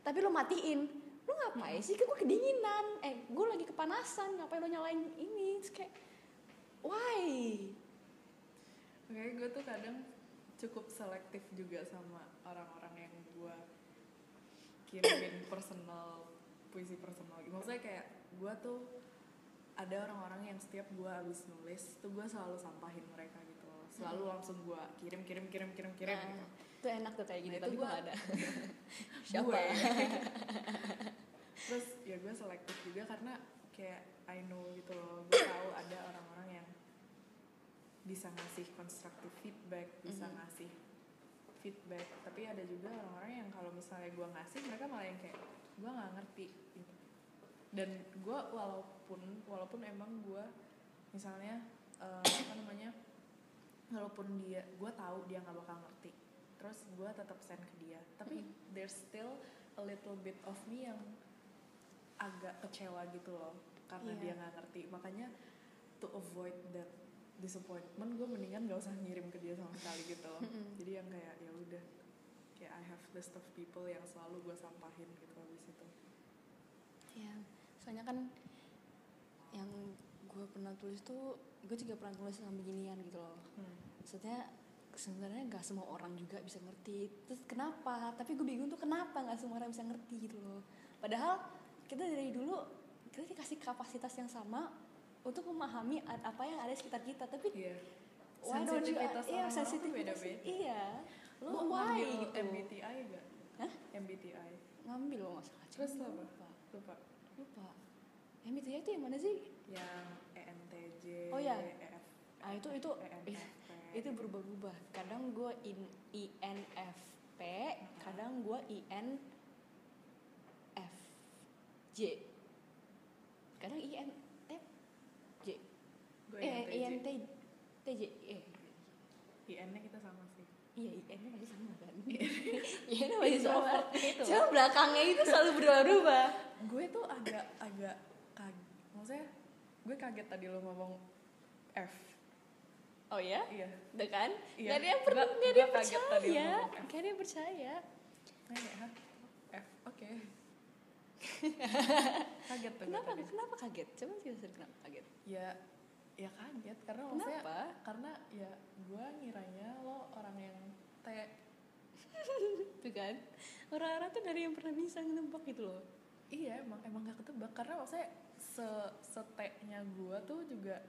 tapi lo matiin. Lo ngapain sih? Kan gue kedinginan. Eh gue lagi kepanasan. Ngapain lo nyalain ini? Terus kayak why? Kayak gue tuh kadang cukup selektif juga sama orang-orang yang gue kirimin personal puisi personal. Maksudnya kayak gue tuh ada orang-orang yang setiap gue abis nulis tuh gue selalu sampahin mereka gitu selalu langsung gue kirim kirim kirim kirim kirim Nah, gitu. itu enak tuh kayak gini Nah, tapi gue ada? Siapa? Gue. Terus ya gue selektif juga karena kayak I know gitu loh gue tahu ada orang-orang yang bisa ngasih constructive feedback bisa Mhm. ngasih feedback. Tapi ada juga orang-orang yang kalau misalnya gue ngasih mereka malah yang kayak gue nggak ngerti. Gitu. dan gue walaupun walaupun emang gue misalnya eh, apa namanya walaupun dia gue tahu dia nggak bakal ngerti terus gue tetap send ke dia. Tapi there's still a little bit of me yang agak kecewa gitu loh karena Iya. dia nggak ngerti. Makanya to avoid that disappointment gue mendingan gak usah ngirim ke dia sama sekali gitu loh. Mm-mm. jadi yang kayak ya udah kayak I have list of people yang selalu gue sampahin gitu habis itu. Ya soalnya kan yang gue pernah tulis tuh gue juga pernah tulis sama beginian gitu loh. Maksudnya sebenarnya nggak semua orang juga bisa ngerti. Terus kenapa? Tapi gue bingung tuh kenapa nggak semua orang bisa ngerti gitu loh. Padahal kita dari dulu kita dikasih kapasitas yang sama untuk memahami apa yang ada di sekitar kita. Tapi Iya. why don't you iya sensitivitas beda-beda. iya. Lo lo why ngambil gitu MBTI gak? Hah? MBTI ngambil loh masalah. Terus lo apa? lupa. Lupa. Lupa MBTI itu yang mana sih? Yang E ENTJ Oh, iya. EF, ah itu itu ENFP itu berubah-ubah. Kadang gue in INFP kadang gue INFJ kadang INTJ gue eh ENTJ INTJ eh. IN-nya kita sama sih. Iya IN nya masih sama kan? IN nya masih sama. Introvert gitu. cuma belakangnya itu selalu berubah-ubah. Gue tuh agak agak maksudnya gue kaget tadi lo ngomong F. Oh ya iya. Udah kan? Iya. Gak ada yang perlu Gua- gak ada yang percaya. gak ada yang percaya? F oke. Kaget tuh kenapa? tadi. Kenapa kaget? Coba jelasin kenapa kaget? Ya ya kaget karena maksudnya kenapa? karena ya gue ngiranya lo orang yang T tuh kan? Orang-orang tuh dari yang pernah bisa ngebak gitu loh. Iya emang emang gak ketebak. Karena maksudnya se seteknya gue tuh juga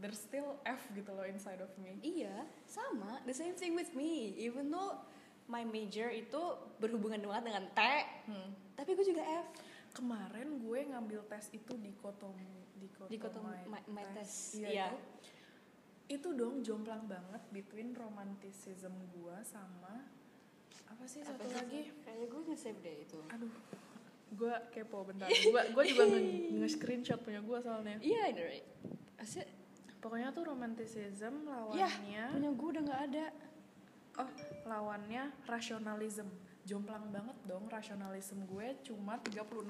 there's still F gitu loh inside of me. Iya sama the same thing with me. Even though my major itu berhubungan banget dengan T hmm. tapi gue juga F. Kemarin gue ngambil tes itu di kotom di kotom, Di kotom my- my test, iya iya. itu itu dong jomplang banget between romanticism gue sama apa sih Apa satu sih? lagi? Kayaknya gue nge-save deh itu. Aduh gue kepo bentar. Gue gue juga nge, nge screenshot punya gue soalnya. Iya ini right? Asli, pokoknya tuh romanticism ya lawannya punya gue udah nggak ada. Oh lawannya rasionalism. Jomplang banget dong rasionalism gue cuma 36%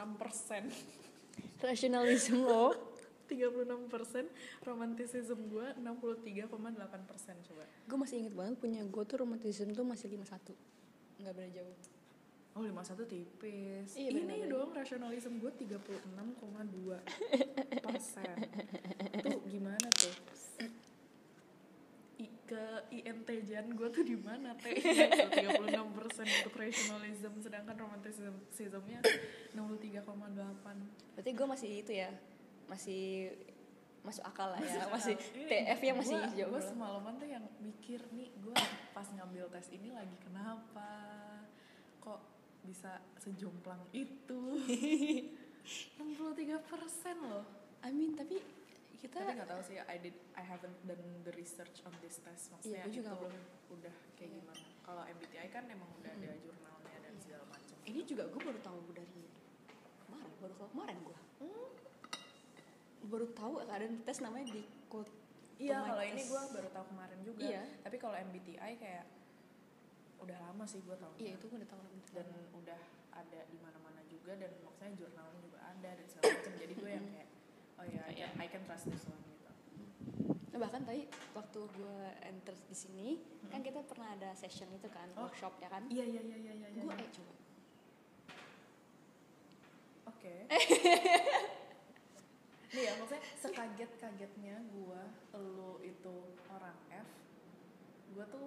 rasionalisme lo? 36% romanticism gue 63,8% coba. Gue masih inget banget punya gue tuh romanticism tuh masih 51 nggak beda jauh Oh 51 tipis. Iya, Ini bener-bener. dong rasionalisme gue 36,2 persen. Tuh gimana tuh? I, ke INTJ-an gue tuh di mana teh? 36 persen untuk rationalism, sedangkan romanticismnya 63,8. berarti gue masih itu ya masih masuk akal lah ya masih Iya, TF nya masih gua, jauh Gue semalaman tuh yang mikir nih, gue pas ngambil tes ini lagi kenapa? Kok bisa sejomplang itu? 63 persen loh. I mean tapi kita Tapi nggak tahu sih, I did, I haven't done the research on this test. Maksudnya Iya, juga itu belum. udah kayak gimana? Kalau MBTI kan emang udah ada jurnalnya dan segala macam. ini juga gue baru tahu dari kemarin baru tahu kemarin gue Hmm. baru tahu ada tes namanya di code Iya, kalau ini gue baru tahu kemarin juga. Iya. Tapi kalau MBTI kayak udah lama sih gue tahu. iya itu gue udah tahu dan udah ada di mana-mana juga dan maksudnya jurnalnya juga ada dan segala macam. Jadi gue yang kayak oh ya I can, I can trust this one gitu. Nah, bahkan tadi waktu gue enter di sini kan kita pernah ada session itu kan Oh. workshop ya kan? Iya iya iya iya iya gue eh coba. Oke. Nih ya maksudnya sekaget kagetnya gue lo itu orang F gue tuh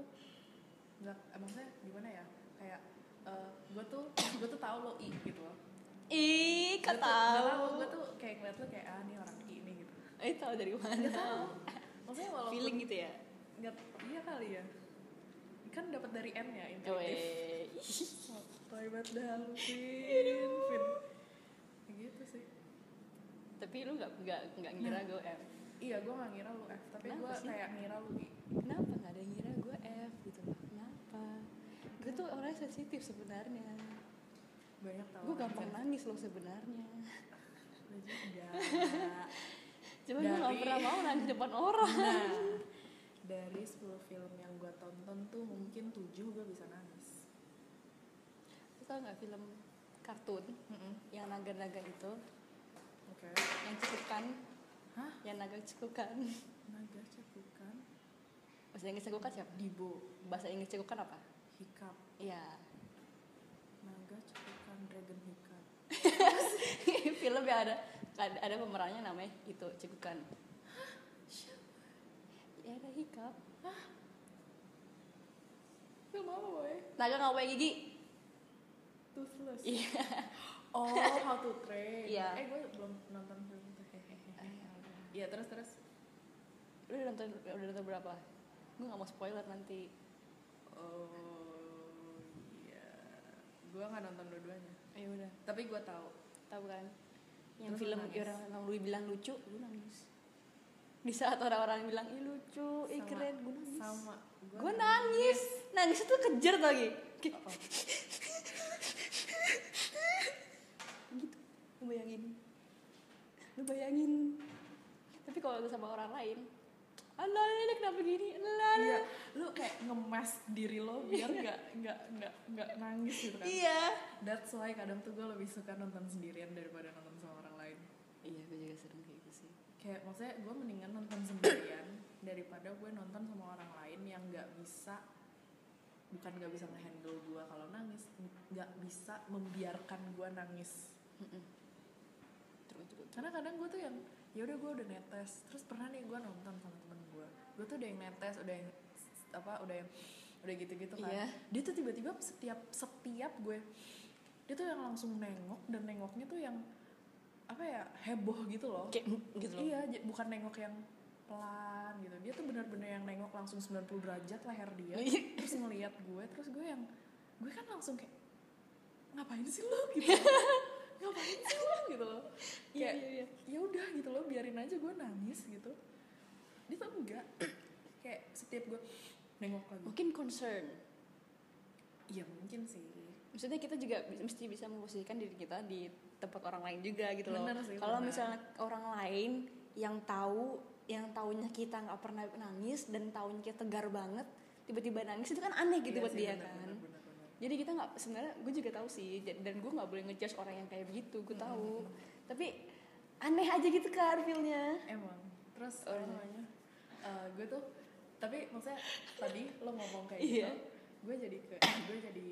nggak eh, maksudnya gimana ya? Kayak gue tuh gue tuh tahu lo I gitu loh. Tuh- nggak tahu gue tuh kayak ngeliat lo kayak ah ini orang I ini gitu. Eh tahu dari mana? Nggak tahu maksudnya walaupun feeling gitu ya? Nggak iya kali ya. Kan dapat dari N ya oh, intuitif. Eh. Toy banget dah lu Kayak gitu sih. Tapi lu nggak nggak nggak ngira gue F? Iya gue gak ngira lu F Tapi gue kayak ngira lu I. Kenapa nggak ada yang ngira gue F gitu loh kenapa gue tuh orangnya sensitif sebenarnya. Banyak tau gue gampang nangis loh sebenarnya. Cuma gue Dari- pernah mau nangis depan orang. Nah Dari 10 film yang gue tonton tuh Mungkin 7 gue bisa nangis. Lu tau nggak film kartun yang naga-naga itu? Oke. Yang cekukan. Hah? yang naga cekukan. Naga cekukan? Bahasa Inggris cekukan siapa? Dibo. Bahasa Inggris cekukan apa? Hikap iya Naga cekukan Dragon Hikap film yang ada ada, ada pemerannya namanya itu cekukan ya ada hikap Film apa boy? naga nggak punya gigi Toothless iya Oh, How to Train. Iya. Eh, gue belum nonton film itu. Iya, terus terus. lu udah nonton udah nonton berapa gue nggak mau spoiler nanti Oh, iya. Gue nggak nonton dua-duanya. ayo udah. Tapi gue tahu. tahu kan? Yang Terus film orang orang lu bilang lucu gue nangis. Di saat orang-orang bilang ih lucu ih keren gue nangis. Sama. gue nangis. nangis. Itu kejer tuh lagi. Oh, gitu. Lu bayangin. Lu bayangin. Tapi kalau sama orang lain alah ini kenapa gini? Alah Iya, lu kayak ngemas diri lo biar nggak nggak nggak nggak nangis gitu kan. iya. That's why kadang tuh gue lebih suka nonton sendirian daripada nonton sama orang lain. iya gue juga sering kayak gitu sih. Kayak maksudnya gue mendingan nonton sendirian daripada gue nonton sama orang lain yang nggak bisa bukan nggak bisa ngehandle gue kalau nangis nggak bisa membiarkan gue nangis. Terus terus karena kadang gue tuh yang ya udah gue udah netes. Terus pernah nih gue nonton sama temen gue gue tuh udah yang netes udah yang apa udah yang udah gitu-gitu kan. Iya. dia tuh tiba-tiba setiap setiap gue dia tuh yang langsung nengok dan nengoknya tuh yang apa ya heboh gitu loh. Kayak gitu loh. Iya bukan nengok yang pelan gitu. Dia tuh benar-benar yang nengok langsung 90 derajat leher dia. Iya. terus ngeliat gue terus gue yang gue kan langsung kayak ngapain sih lo gitu ngapain sih lo gitu loh. Iya kayak iya iya. Ya udah gitu loh biarin aja gue nangis gitu. Dia tuh enggak. Kayak setiap gue nengok lagi mungkin concern. Iya mungkin sih. Maksudnya kita juga mesti bisa memposisikan diri kita di tempat orang lain juga gitu loh. Kalau misalnya orang lain yang tahu yang tahunya kita nggak pernah nangis dan tahunya kita tegar banget tiba-tiba nangis itu kan aneh gitu Iya buat sih, dia bener, kan. bener, bener. Jadi kita nggak sebenarnya gue juga tahu sih dan gue nggak boleh ngejudge orang yang kayak begitu gue tahu. Tapi aneh aja gitu kan feelnya. Emang. Terus Oh, iya. namanya? Eh, gue tuh tapi maksudnya tadi lo ngomong kayak Iya. gitu gue jadi ke gue jadi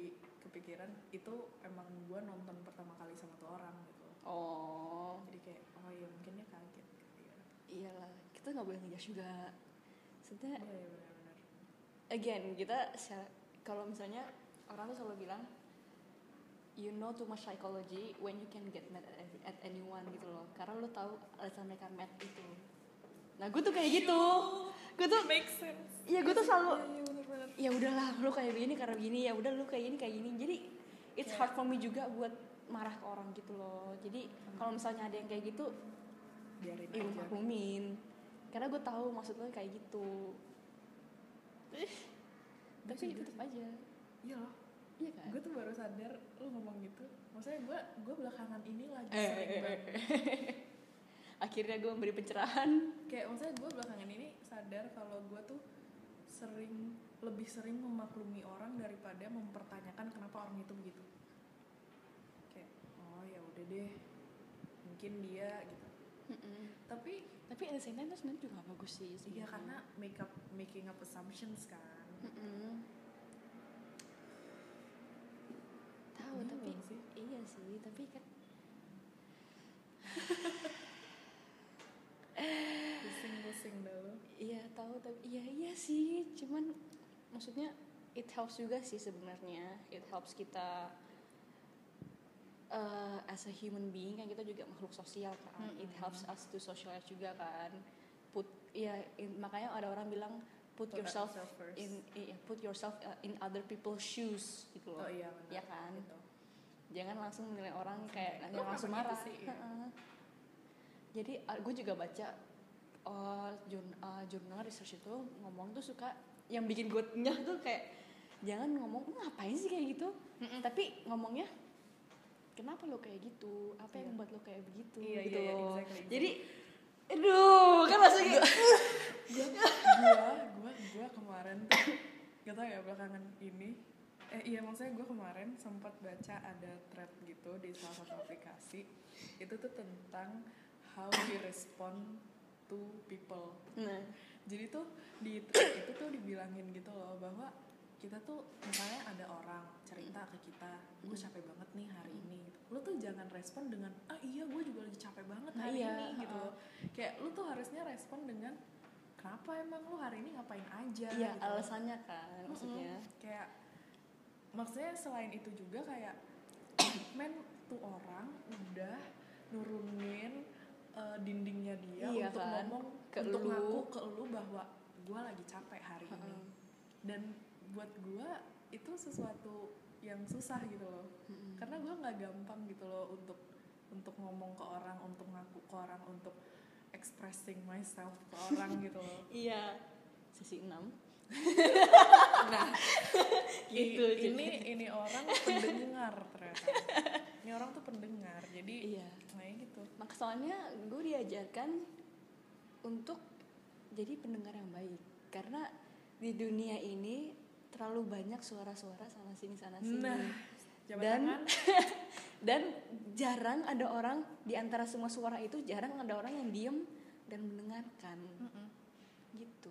kepikiran itu emang gue nonton pertama kali sama tuh orang gitu. Oh. Jadi kayak oh iya mungkin dia kaget kali ya. Iyalah kita nggak boleh ngejudge juga. Sebenarnya iya iya benar-benar. Again kita kalau misalnya orang tuh selalu bilang you know too much psychology when you can get mad at, at anyone gitu loh. Karena lo tahu alasan mereka mad itu. Nah gue tuh kayak gitu. Gue tuh make sense. Iya gue tuh selalu iya iya ya udahlah lu kayak begini karena begini ya udah lu kayak gini kayak gini. Jadi it's hard for me juga buat marah ke orang gitu loh. Jadi kalau misalnya ada yang kayak gitu biarin ya aja. maklumin. Karena gue tahu maksud lo kayak gitu. Tapi tetap aja. Iya loh iya kan? Gue tuh baru sadar lo ngomong gitu. Maksudnya gue gue belakangan ini lagi Eh, sering eh, eh, banget. akhirnya gue memberi pencerahan. Kayak maksudnya gue belakangan ini sadar kalau gue tuh sering lebih sering memaklumi orang daripada mempertanyakan kenapa orang itu begitu. Kayak oh ya udah deh. Mungkin dia gitu. Tapi tapi at the same time itu sebenarnya juga bagus sih iya sebenarnya. karena make up making up assumptions kan. Mm-mm. Tahu Iya tapi sih. iya sih tapi kan pusing-pusing dah lo Iya tahu tapi iya iya sih cuman maksudnya it helps juga sih sebenarnya. It helps kita uh, as a human being kan kita juga makhluk sosial kan. It helps us to socialize juga kan. Put ya in- makanya ada orang bilang put, Put yourself yourself first. in iya, put yourself uh, in other people's shoes gitu loh oh iya benar ya kan gitu. jangan langsung menilai orang kayak "Lo langsung marah sih?" Iya. Jadi gue juga baca uh, jurn- uh, jurnal research itu ngomong tuh suka yang bikin gue nyah tuh kayak jangan ngomong "Lu ngapain sih kayak gitu tapi ngomongnya kenapa lo kayak gitu apa yang Iya. membuat lo kayak begitu Iya, gitu loh exactly, exactly. jadi aduh kan kayak gua gua gua gua kemarin tuh gak tau ya belakangan ini eh iya maksudnya gue kemarin sempat baca ada thread gitu di salah satu aplikasi itu tuh tentang how we respond to people. Nah. Jadi tuh di thread itu tuh dibilangin gitu loh bahwa kita tuh misalnya ada orang cerita ke kita gue capek banget nih hari ini lo tuh jangan respon dengan ah iya gue juga lagi capek banget hari iya, ini gitu loh kayak lo tuh harusnya respon dengan kenapa emang lo hari ini ngapain aja iya gitu. alasannya kan maksudnya Mm-mm. kayak maksudnya selain itu juga kayak men tuh orang udah nurunin uh, dindingnya dia Iya untuk kan? ngomong Ke untuk lu. ngaku ke lu bahwa gue lagi capek hari ini Heeh. dan buat gue itu sesuatu yang susah gitu loh. Mm-mm. karena gue nggak gampang gitu loh untuk untuk ngomong ke orang untuk ngaku ke orang untuk expressing myself ke orang gitu loh. Iya. Sesi 6 nah Gitu, i- ini ini orang pendengar ternyata. Ini orang tuh pendengar jadi iya. kayak gitu. Maka soalnya gue diajarkan untuk jadi pendengar yang baik. Karena di dunia ini terlalu banyak suara-suara sana sini sana sini nah Dan- dan jarang ada orang di antara semua suara itu jarang ada orang yang diem dan mendengarkan. Mm-mm. gitu.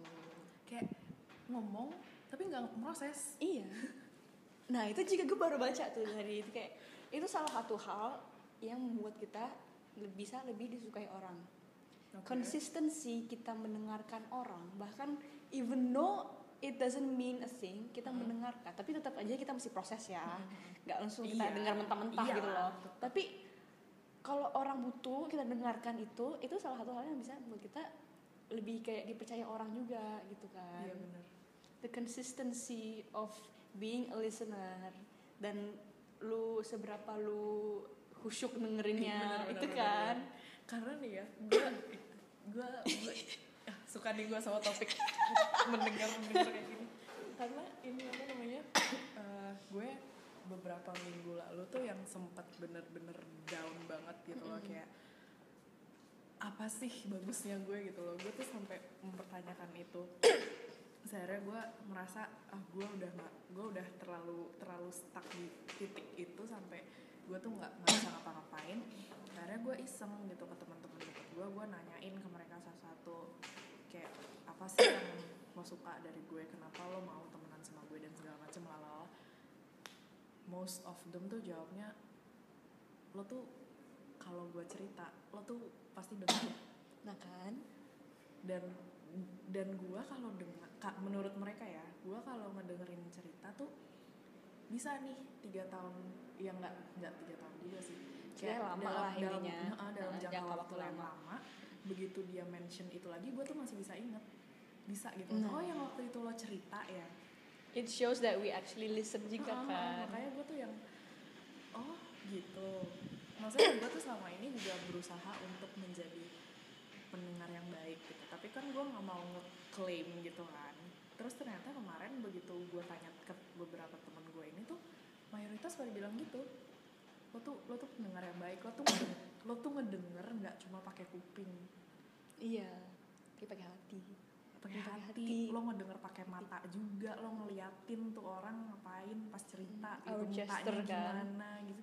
Kayak ngomong tapi nggak proses. Iya. Nah itu juga gue baru baca tuh dari itu kayak itu salah satu hal yang membuat kita bisa lebih disukai orang. Konsistensi kita mendengarkan orang bahkan even though it doesn't mean a thing kita Hmm. mendengarkan tapi tetap aja kita mesti proses ya nggak langsung kita Iya. dengar mentah-mentah Iya. gitu loh tapi kalau orang butuh kita dengarkan itu itu salah satu hal yang bisa membuat kita lebih kayak dipercaya orang juga gitu kan iya benar the consistency of being a listener dan lu seberapa lu khusyuk dengerinnya Iya, bener, itu bener, kan bener. karena nih ya gue gue suka nih gue sama topik. Mendengar mendengar kayak gini. Karena ini apa namanya eh, gue beberapa minggu lalu tuh yang sempat bener-bener down banget gitu loh kayak apa sih bagusnya gue gitu loh. Gue tuh sampai mempertanyakan itu. Sebenarnya gue merasa ah gue udah nggak gue udah terlalu terlalu stuck di titik itu sampai gue tuh nggak nggak bisa ngapa-ngapain. Akhirnya gue iseng gitu ke teman-teman deket gue gue nanyain ke mereka satu-satu kayak apa sih yang lo suka dari gue? Kenapa lo mau temenan sama gue dan segala macem lalala? Most of them tuh jawabnya lo tuh kalau gue cerita lo tuh pasti dengerin nah kan? Dan dan gue kalau dengar menurut mereka ya gue kalau ngedengerin cerita tuh bisa nih tiga tahun ya nggak nggak tiga tahun juga sih. Sebenarnya lama dalam, lah dalam, intinya. Dalam Nah, jangka, jangka waktu, waktu yang lama. lama begitu dia mention itu lagi gue tuh masih bisa inget bisa gitu. Nah. oh yang waktu itu lo cerita ya. It shows that we actually listen juga Heeh, kan makanya gue tuh yang oh gitu. Maksudnya gue tuh selama ini juga berusaha untuk menjadi pendengar yang baik gitu. Tapi kan gue nggak mau ngeklaim gitu kan. Terus ternyata kemarin begitu gue tanya ke beberapa temen gue ini tuh mayoritas pada bilang gitu lo tuh lo tuh pendengar yang baik lo tuh lo tuh ngedenger nggak cuma pakai kuping iya dia pakai hati pakai hati. hati. lo ngedenger pakai mata juga lo ngeliatin tuh orang ngapain pas cerita Hmm, gitu gesture mukanya kan. gimana gitu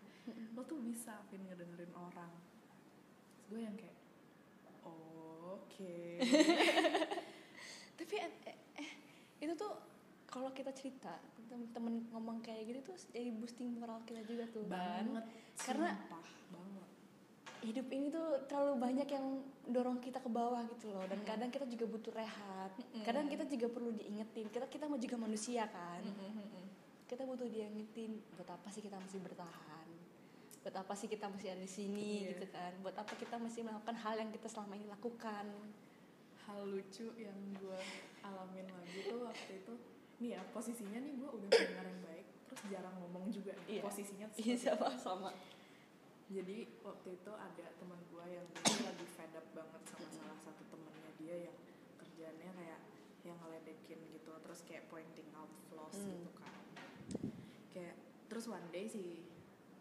lo tuh bisa Vin ngedengerin orang Terus gue yang kayak oke tapi eh, eh, eh, itu tuh kalau kita cerita temen-temen ngomong kayak gitu tuh jadi boosting moral kita juga tuh. Kan banget Karena- sumpah banget. hidup ini tuh terlalu banyak yang dorong kita ke bawah gitu loh. Dan kadang kita juga butuh rehat. Kadang kita juga perlu diingetin. Kita kita mau juga manusia kan. Kita butuh diingetin buat apa sih kita masih bertahan? Buat apa sih kita masih ada di sini? Iya. gitu kan. Buat apa kita masih melakukan hal yang kita selama ini lakukan? Hal lucu yang gue alamin lagi tuh waktu itu nih ya posisinya nih gue udah pendengar yang baik terus jarang ngomong juga nih Iya. posisinya iya sama sama. Jadi waktu itu ada teman gue yang dia lagi fed up banget sama salah satu temennya dia yang kerjanya kayak yang ngeledekin gitu terus kayak pointing out flaws Hmm. gitu kan. Kayak terus one day sih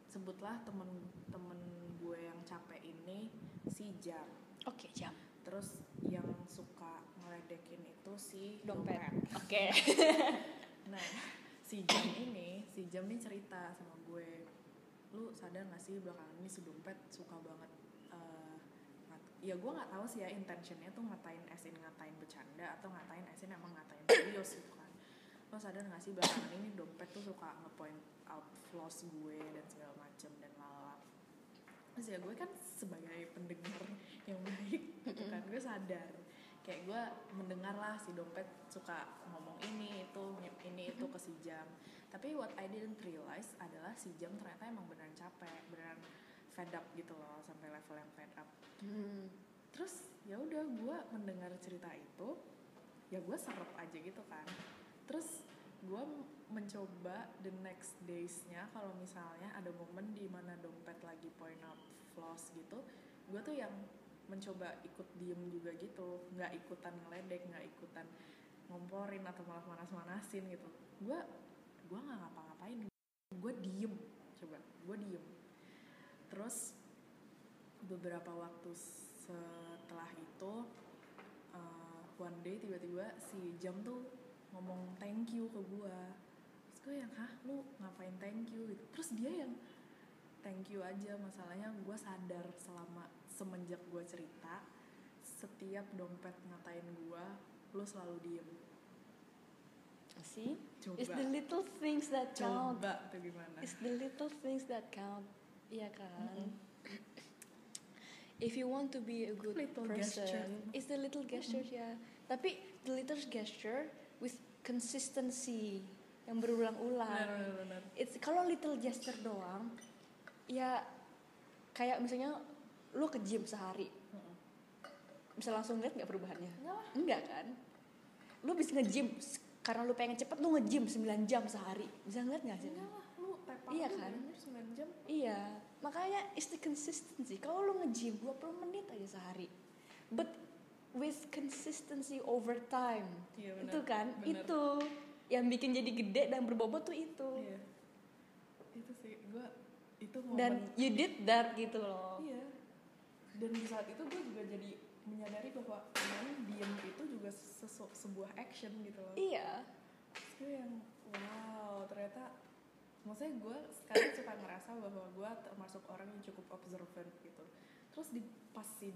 sebutlah temen-temen gue yang capek ini si Jam. Oke jam. Terus yang suka ngeledekin itu si dompet. oke. Nah, si Jam ini, si Jam nih cerita sama gue, lu sadar gak sih belakangan ini si dompet suka banget ngat- ya gue nggak tahu sih ya intentionnya tuh ngatain esin ngatain bercanda atau ngatain esin emang ngatain serius gitu kan. Lo sadar gak sih belakangan ini dompet tuh suka ngepoint out flaws gue dan segala macem dan lalap terus ya gue kan sebagai pendengar yang baik gitu kan gue sadar kayak gue mendengar lah si dompet suka ngomong ini itu ini itu ke si jam. Tapi what I didn't realize adalah si jam ternyata emang beneran capek beneran fed up gitu loh sampai level yang fed up. Hmm. terus ya udah gue mendengar cerita itu ya gue serap aja gitu kan. Terus gue mencoba the next days-nya kalau misalnya ada momen di mana dompet lagi point out flaws gitu gue tuh yang mencoba ikut diem juga gitu. Nggak ikutan ngeledek nggak ikutan ngomporin atau malah manas-manasin gitu. Gue gue nggak ngapa-ngapain. Gue diem coba. Gue diem. Terus beberapa waktu setelah itu uh, one day tiba-tiba si jam tuh ngomong thank you ke gue terus gue yang hah? Lu ngapain thank you? Gitu. Terus dia yang thank you aja masalahnya gue sadar selama semenjak gue cerita setiap dompet ngatain gue lu selalu diem see coba it's the little things that count coba tuh gimana It's the little things that count. Iya kan? If you want to be a good Little person, gesture. it's the little gestures ya. Tapi the little gesture with consistency yang berulang-ulang. benar benar benar It's kalau little gesture doang, ya kayak misalnya lu ke gym sehari, bisa langsung lihat nggak perubahannya? enggak kan? Lu bisa nge-gym karena lu pengen cepet lu nge-gym 9 jam sehari. Bisa ngeliat nggak sih? enggak lah lu tepang Iya kan? anjir 9 jam Iya, makanya it's the consistency. Kalau lu nge-gym 20 menit aja sehari. But with consistency over time. Iya. Itu kan? Itu yang bikin jadi gede dan berbobot tuh itu. Iya. Itu itu momen Dan you did that gitu loh. iya. Dan di saat itu gue juga jadi menyadari bahwa main diem itu juga sesu- sebuah action gitu loh. Iya. Terus gue yang wow ternyata maksudnya gue sekarang suka ngerasa bahwa gue termasuk orang yang cukup observant gitu terus di pas si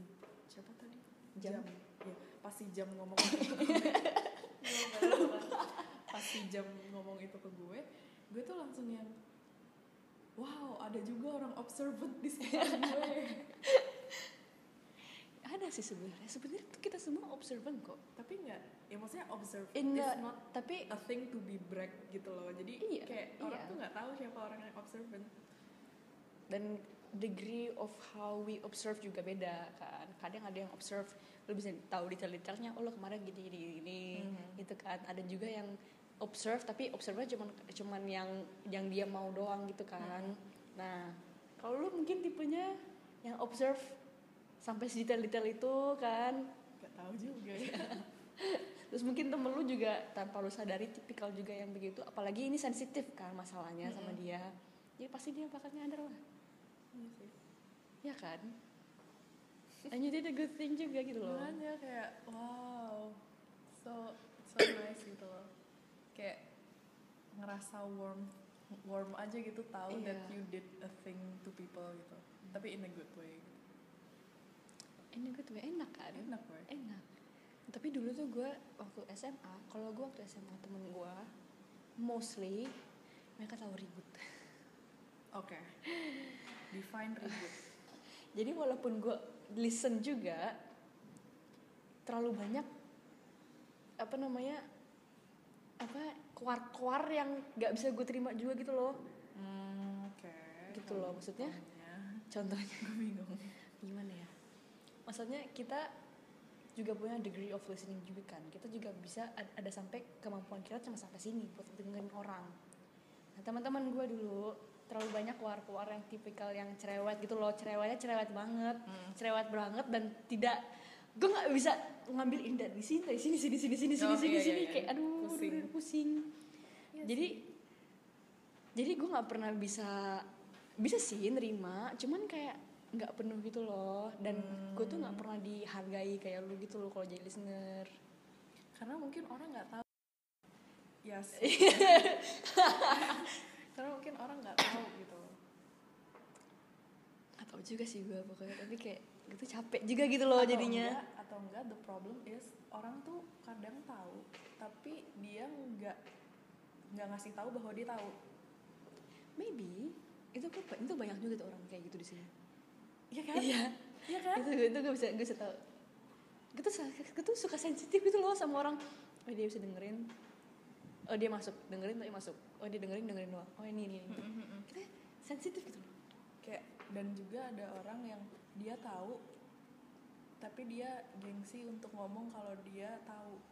siapa tadi Jam. ya pas si jam ngomong pas si jam ngomong itu ke gue gue tuh langsung yang wow ada juga orang observant di sekitar gue. Ada sih sebenarnya. Sebenarnya kita semua observant kok. Tapi nggak ya maksudnya observant In is not tapi a thing to be brag gitu loh. Jadi Iya, kayak orang iya. tuh nggak tahu siapa orang yang observant. Dan degree of how we observe juga beda kan. Kadang ada yang observe lo bisa tahu detail-detailnya oh lo kemarin gini gini gini Mhm. gitu kan. Ada juga yang observe tapi observe cuman cuman yang yang dia mau doang gitu kan. Nah kalau lo mungkin tipenya yang observe sampai sedetail-detail itu kan. Nggak tahu juga ya. Terus mungkin temen lu juga tanpa lu sadari tipikal juga yang begitu. Apalagi ini sensitif kan masalahnya sama Mm-mm. dia. Ya pasti dia bakal nyadar lah. Iya sih. ya kan? And you did a good thing juga gitu loh. Makanya kayak wow so so nice gitu loh kayak ngerasa warm warm aja gitu tahu that Iya. you did a thing to people gitu. Tapi in a good way gitu. ini gue tuh enak kan? Enak boy. Enak. Tapi dulu tuh gue waktu SMA kalau gue waktu SMA temen gue mostly mereka tahu ribut. Oke. Define ribut. Jadi walaupun gue listen juga terlalu banyak apa namanya apa kuar-kuar yang nggak bisa gue terima juga gitu loh. Hmm, oke. Gitu loh, maksudnya? contohnya. Gue bingung. Gimana ya? Maksudnya kita juga punya degree of listening juga kan. Kita juga bisa ad- ada sampai kemampuan kita cuma sampai sini buat dengerin orang. Nah teman-teman gue dulu terlalu banyak keluar-keluar yang tipikal yang cerewet gitu loh. Cerewetnya cerewet banget. Hmm. cerewet banget dan tidak gue nggak bisa ngambil ini dari sini dari sini sini sini sini sini Oh, sini iya, sini. iya, iya. kayak aduh Pusing. pusing, pusing. Iya jadi jadi gue nggak pernah bisa bisa sih nerima cuman kayak nggak penuh gitu loh. Dan gue tuh nggak pernah dihargai kayak lu gitu loh kalau jadi listener. Karena mungkin orang nggak tahu. Yes karena mungkin orang nggak tahu gitu. Nggak tahu juga sih gue pokoknya tapi kayak gitu capek juga gitu loh Atau jadinya. enggak, atau enggak the problem is orang tuh kadang tahu tapi dia nggak nggak ngasih tahu bahwa dia tahu. Maybe itu gue itu banyak juga tuh orang kayak gitu di sini. Iya kan? Iya. Iya kan? Itu itu gue bisa gue bisa tahu. Gue tuh gue tuh suka sensitif gitu loh sama orang. Oh dia bisa dengerin. Oh dia masuk dengerin tapi masuk. Oh dia dengerin dengerin doang. Oh ini ini, ini. Mm-mm-mm. kita sensitif gitu loh. Kayak dan juga ada orang yang dia tahu tapi dia gengsi untuk ngomong kalau dia tahu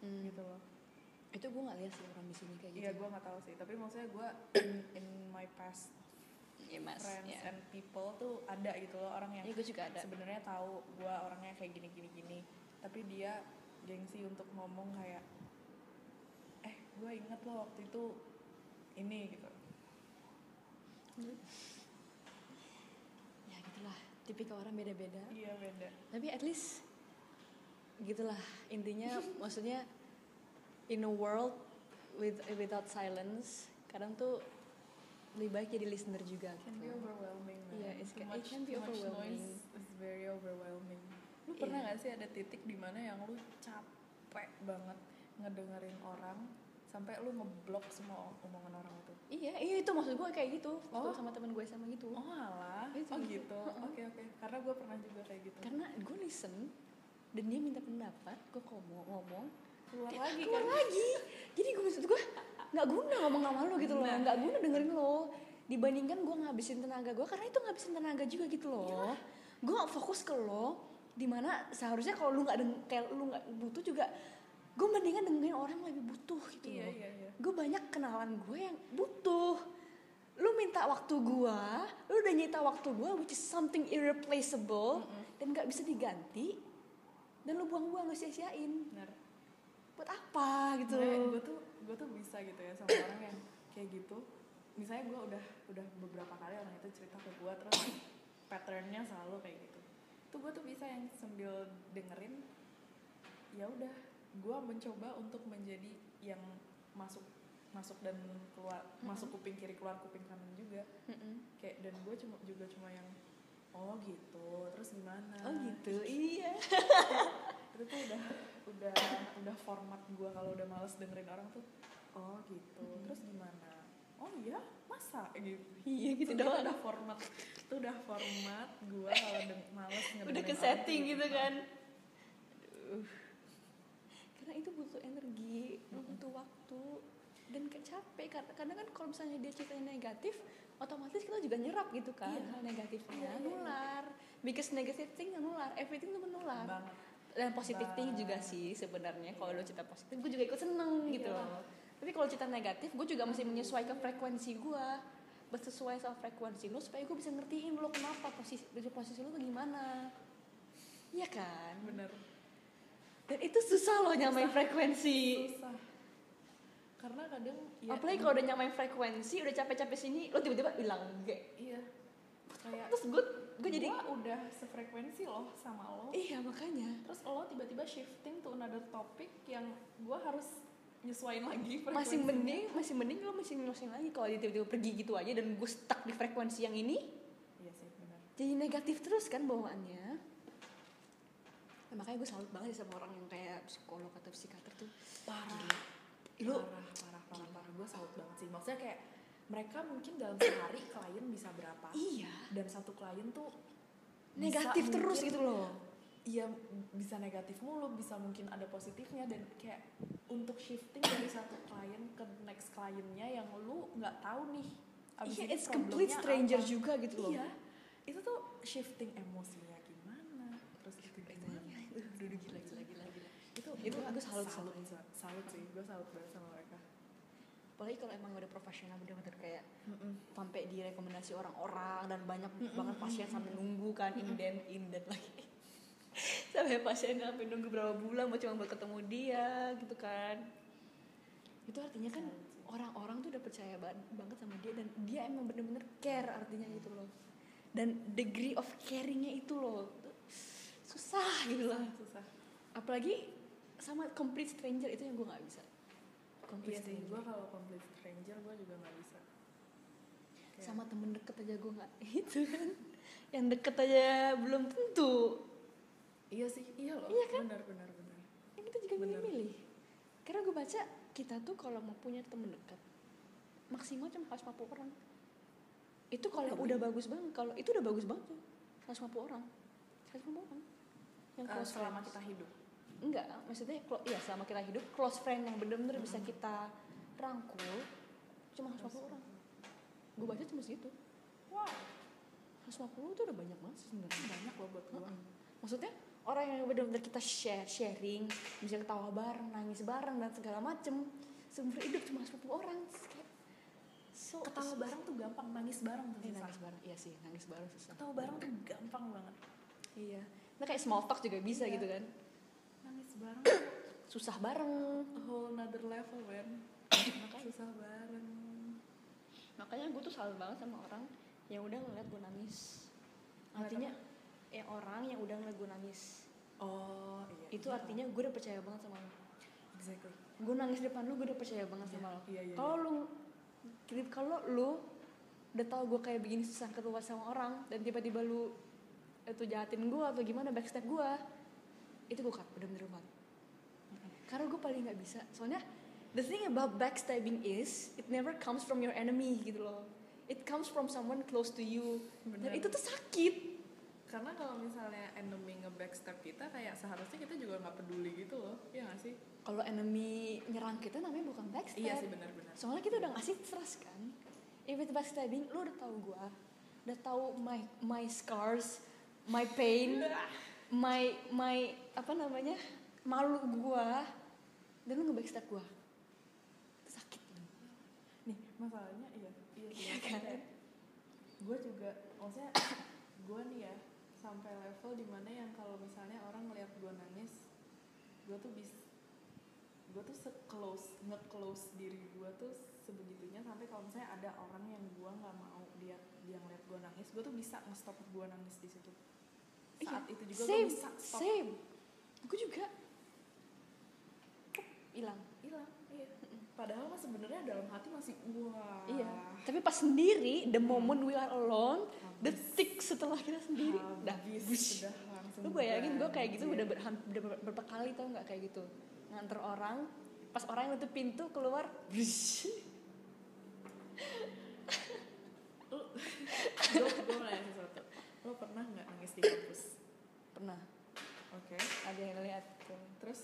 Hmm. gitu loh. Itu gue nggak lihat sih orang di sini kayak gitu. iya gue nggak tahu sih. Tapi maksudnya gue in, in my past Iya, mas. friends ya. and people tuh ada gitu loh orang yang Iya, gue juga ada. sebenarnya tahu gue orangnya kayak gini gini gini tapi dia gengsi untuk ngomong kayak eh gue inget loh waktu itu ini gitu. Ya gitulah. Tipikal orang beda-beda. Iya beda. Tapi at least gitulah intinya maksudnya in a world with without silence kadang tuh lebih baik jadi listener juga can be gitu. overwhelming man. Iya, it's Too ca- it much- can be too much overwhelming. noise is very overwhelming lu pernah Iya. gak sih ada titik di mana yang lu capek banget ngedengerin orang sampai lu ngeblok semua omongan orang itu iya iya itu maksud gue kayak gitu Oh. sama teman gue sama gitu oh alah Itu. oh gitu Heeh. oke oke karena gue pernah juga kayak gitu karena gue listen dan dia minta pendapat gue ngomong ngomong keluar dia lagi keluar kan? lagi. Jadi gue maksud gue nggak guna ngomong sama lo gitu loh. Nggak guna dengerin lo. Dibandingkan gue ngabisin tenaga gue karena itu ngabisin tenaga juga gitu loh. Gue nggak fokus ke lo di mana seharusnya kalau lu nggak kayak lu nggak butuh juga gue mendingan dengerin orang yang lebih butuh gitu iya loh. iya iya. Gue banyak kenalan gue yang butuh. Lu minta waktu gue lu udah nyita waktu gue which is something irreplaceable dan nggak bisa diganti dan lu buang-buang lu sia-siain. Benar. Buat apa gitu? Gue tuh gue tuh bisa gitu ya sama orang yang kayak gitu. Misalnya gue udah udah beberapa kali orang itu cerita ke gue terus patternnya selalu kayak gitu. Tuh gue tuh bisa yang sambil dengerin ya udah gue mencoba untuk menjadi yang masuk masuk dan keluar masuk kuping kiri keluar kuping kanan juga. Mm-mm. kayak dan gue cuma juga cuma yang oh gitu. Terus gimana? Oh gitu. Iya. Itu tuh udah udah udah format gue kalau udah males dengerin orang tuh oh gitu. Terus gimana? Oh iya? Masa? Gitu. Iya gitu itu doang. udah format itu udah format gue kalau deng- males udah ngedengerin ke setting tuh gitu kan. Aduh. karena itu butuh energi butuh waktu dan kayak capek. Karena karena kan kalau misalnya dia ceritanya negatif otomatis kita juga nyerap gitu kan. Iya. hal negatifnya. Iya, iya, iya. nular. Because negative thing nular. Everything tuh menular. Banget. Dan positif thing juga sih sebenarnya. Kalau lo cerita positif gue juga ikut seneng gitu Iya. loh. Tapi kalau cerita negatif gue juga mesti menyesuaikan frekuensi gue bersesuai sama frekuensi lo supaya gue bisa ngertiin lo kenapa posisi posisi lo tuh gimana. Iya kan? Bener. Dan itu susah loh nyamain frekuensi. Susah karena kadang ya, apalagi kalau udah nyamain frekuensi udah capek-capek sini lo tiba-tiba hilang gak iya. Kayak terus gue gue jadi gua udah sefrekuensi loh sama lo. Iya makanya. Terus lo tiba-tiba shifting to another topic yang gue harus nyesuain lagi masih mending masih mending lo masih nyusahin lagi kalau dia tiba-tiba pergi gitu aja dan gue stuck di frekuensi yang ini. Iya sih benar. Jadi negatif terus kan bawaannya. Nah, makanya gue salut banget sih sama orang yang kayak psikolog atau psikiater tuh. Parah lu parah parah parah parah gue salut banget sih. Maksudnya kayak mereka mungkin dalam sehari klien bisa berapa? Iya. Dan satu klien tuh negatif terus gitu loh. Iya bisa negatif mulu, bisa mungkin ada positifnya. Dan kayak untuk shifting dari satu klien ke next kliennya yang lu nggak tahu nih. abis iya it's complete stranger apa. juga gitu loh. Iya, itu tuh shifting emosinya gimana, terus itu gimana. Aduh, gila gila Itu aku salut, salut. salut, salut sih, gue salut banget sama mereka. apalagi kalau emang udah profesional bener-bener kayak sampai direkomendasi orang-orang dan banyak banget pasien sampai nunggu kan inden inden lagi. Sampai pasien sampai nunggu berapa bulan mau cuma buat ketemu dia gitu kan. Itu artinya kan orang-orang tuh udah percaya ban- banget sama dia dan dia emang bener-bener care artinya gitu loh. Dan degree of caringnya itu loh. Susah gitu loh. Susah. apalagi sama complete stranger itu yang gue nggak bisa complete Iya stranger gue kalau complete stranger gue juga nggak bisa. Kayak- sama temen deket aja gue nggak itu kan yang deket aja belum tentu Iya sih, iya loh. Iya kan? Benar benar benar. kan kita juga milih-milih karena gue baca kita tuh kalau mau punya temen dekat maksimal cuma 150 orang itu kalau Lebih. udah bagus banget kalau itu udah bagus banget tuh 150 orang 150 orang yang close selama friends. kita hidup. Enggak maksudnya clo- iya selama kita hidup close friend yang bener-bener bisa kita rangkul cuma 150 orang gue baca cuma segitu Wow, 150 itu udah banyak banget sebenarnya banyak loh buat gue. Mm-mm. Maksudnya orang yang benar-benar kita share, sharing, bisa ketawa bareng, nangis bareng dan segala macem seumur hidup cuma 10 orang. Kayak, so Ketawa bareng tuh gampang, nangis bareng tuh Eh, susah. nangis bareng, iya sih nangis bareng susah. Ketawa bareng tuh gampang banget. Iya. Nah kayak small talk juga bisa Iya. gitu kan. Nangis bareng Susah bareng. a whole another level, man. Makanya, Susah bareng. makanya gue tuh salut banget sama orang yang udah ngeliat gue nangis. Artinya, yang orang yang udah ngeliat gue nangis. Oh, iya. Itu artinya gue udah percaya banget sama lo. exactly. gue nangis depan lu gue udah percaya banget Iya, sama lo iya, iya, kalau lu kalau lu udah tahu gue kayak begini susah keluar sama orang dan tiba-tiba lu itu jahatin gue atau gimana backstep gue itu gue cut bener-bener cut karena gue paling nggak bisa soalnya the thing about backstabbing is it never comes from your enemy gitu loh it comes from someone close to you dan Bener. itu tuh sakit Karena kalau misalnya enemy nge-backstab kita, kayak seharusnya kita juga nggak peduli gitu loh. Iya nggak sih? kalau enemy nyerang kita namanya bukan backstab Iya sih, benar-benar. soalnya kita udah ngasih trust kan if it's backstabbing lu udah tahu gua udah tahu my my scars my pain my my apa namanya malu gua dan lu nge-backstab gua itu sakit Nih, masalahnya iya, iya, Iya kan? Gue juga, maksudnya gue nih ya sampai level di mana yang kalau misalnya orang ngeliat gue nangis, gue tuh bis, gue tuh se-close, nge-close diri gue tuh sebegitunya sampai kalau misalnya ada orang yang gue nggak mau dia dia ngeliat gue nangis, gue tuh bisa nge-stop gue nangis di situ. Saat Iya, itu juga gue bisa stop. same aku juga. Hilang. Hilang iya. Padahal mah sebenarnya dalam hati masih wah. Iya. Tapi pas sendiri, the moment we are alone, detik setelah kita sendiri, udah habis bush. udah langsung Lu bayangin gue kayak gitu udah, berham- udah ber- berapa kali tau nggak kayak gitu? Nganter orang, pas orang yang nutup pintu keluar, gue gue mau nanya sesuatu. Lo pernah nggak nangis di kampus? Pernah oke ada yang ngeliat tuh. terus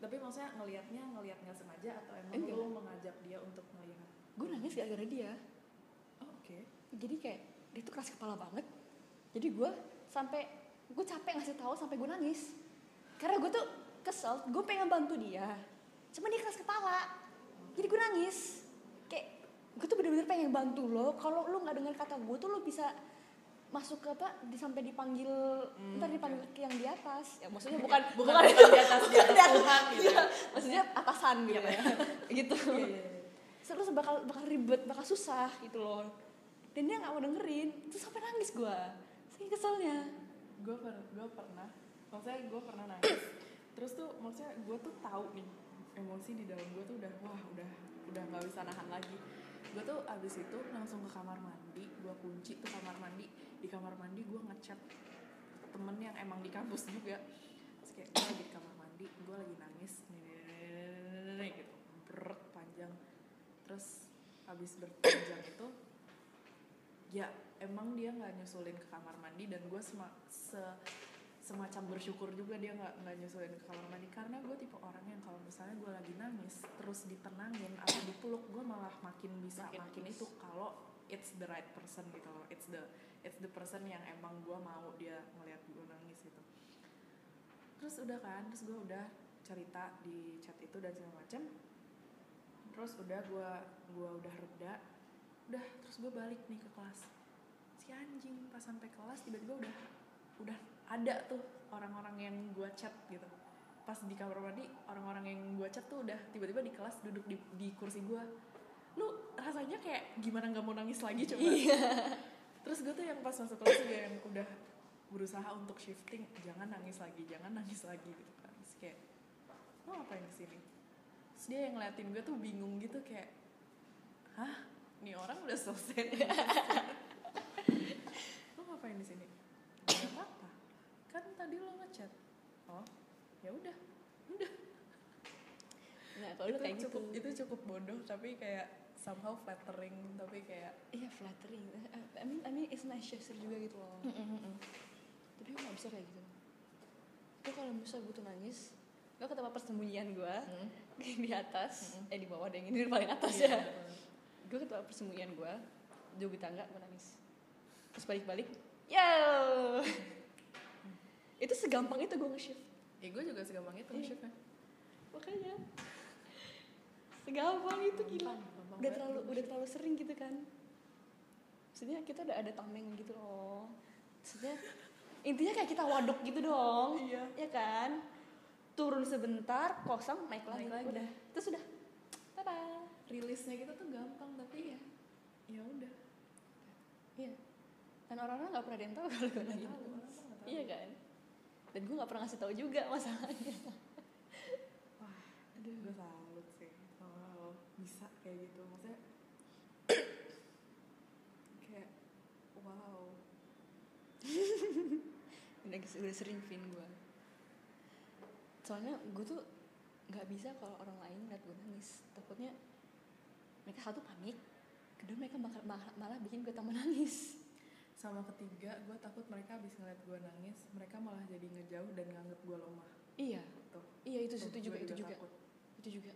tapi maksudnya ngelihatnya ngelihat nggak sengaja atau emang Enggak. lo mengajak dia untuk melihat Gue nangis gara-gara dia. oh, oke Jadi kayak dia tuh keras kepala banget. Jadi gue sampai gue capek ngasih tahu sampai gue nangis. Karena gue tuh kesel, gue pengen bantu dia. Cuma dia keras kepala. Jadi gue nangis. Kayak gue tuh bener-bener pengen bantu lo. Kalau lo nggak dengar kata gue tuh lo bisa masuk ke apa sampai dipanggil Hmm, ntar dipanggil ke yang di atas. Ya maksudnya bukan bukan di atas di atas Tuhan gitu. Iya, maksudnya atasan gitu ya. gitu. Iya, iya, iya. terus bakal bakal ribet bakal susah gitu loh. Dan dia nggak mau dengerin. Terus sampai nangis gue saking keselnya. Gue per gue pernah maksudnya gue pernah nangis. Terus tuh maksudnya gue tuh tahu nih emosi di dalam gue tuh udah wah udah udah nggak bisa nahan lagi. Gue tuh abis itu langsung ke kamar mandi gue kunci tuh kamar mandi di kamar mandi gue ngechat temen yang emang di kampus juga. Terus kayak gue lagi di kamar mandi gue lagi nangis. Nih, gitu. Berat panjang. Terus abis berpanjang itu ya emang dia nggak nyusulin ke kamar mandi dan gue sema, se- semacam bersyukur juga dia nggak nggak nyusulin ke kamar mandi. Karena gue tipe orang yang kalau misalnya gue lagi nangis terus ditenangin atau dipeluk gue malah makin bisa Makin makin, itu kalau it's the right person gitu loh. It's the it's the person yang emang gue mau dia ngelihat gue nangis gitu. Terus udah kan terus gue udah cerita di chat itu dan segala macam terus udah gue gua udah reda. Udah terus gue balik nih ke kelas. Si anjing pas sampai kelas tiba-tiba udah udah ada tuh orang-orang yang gue chat gitu. Pas di kamar mandi orang-orang yang gue chat tuh udah tiba-tiba di kelas duduk di, di kursi gue lu rasanya kayak gimana nggak mau nangis lagi coba? Terus gue tuh yang pas masuk kelas juga yang udah berusaha untuk shifting jangan nangis lagi jangan nangis lagi gitu kan. Terus kayak lo ngapain ke sini terus dia yang ngeliatin gue tuh bingung gitu kayak hah? Nih orang udah selesai. Nih. lo ngapain di sini? Gak apa-apa. Kan tadi lo ngechat. Oh ya udah. Udah kalau lu kayak gitu. cukup itu cukup bodoh tapi kayak somehow flattering tapi kayak iya flattering. I mean I mean it's nice gesture juga gitu loh. Tapi gue gak bisa kayak gitu? Gue kalau misalnya gue tuh nangis gue ke tempat persembunyian gue di atas Mm-mm. eh di bawah ada yang ini di paling atas Iya, ya. gue ke tempat persembunyian gue jauh di tangga gue nangis. Terus balik-balik yo! Itu segampang itu gue nge-shift. Ya gue juga segampang itu Iya. nge-shiftnya makanya segampang itu gila. Gampang, gampang udah terlalu udah terlalu sering gitu kan. Maksudnya kita udah ada tameng gitu loh. Maksudnya intinya kayak kita waduk gitu dong. Iya. ya kan? Turun sebentar kosong naik lagi, Naik lagi. udah. Terus udah. Tada. Rilisnya kita tuh gampang tapi iya ya udah. Iya. Dan orang-orang nggak pernah ada yang tahu kalau gue Nggak gitu. tahu, tahu. iya kan? Dan gue nggak pernah ngasih tahu juga masalahnya. Wah aduh. Gue lo bisa kayak gitu. Maksudnya kayak wow. Udah, udah sering fin gue soalnya gue tuh nggak bisa kalau orang lain ngeliat gue nangis. Takutnya mereka satu panik kedua mereka bakal- malah, malah bikin gue tambah nangis. Sama ketiga gue takut mereka habis ngeliat gue nangis mereka malah jadi ngejauh dan nganggep gue lemah. Iya. Tuh iya itu Tuh, itu juga itu juga. takut. itu juga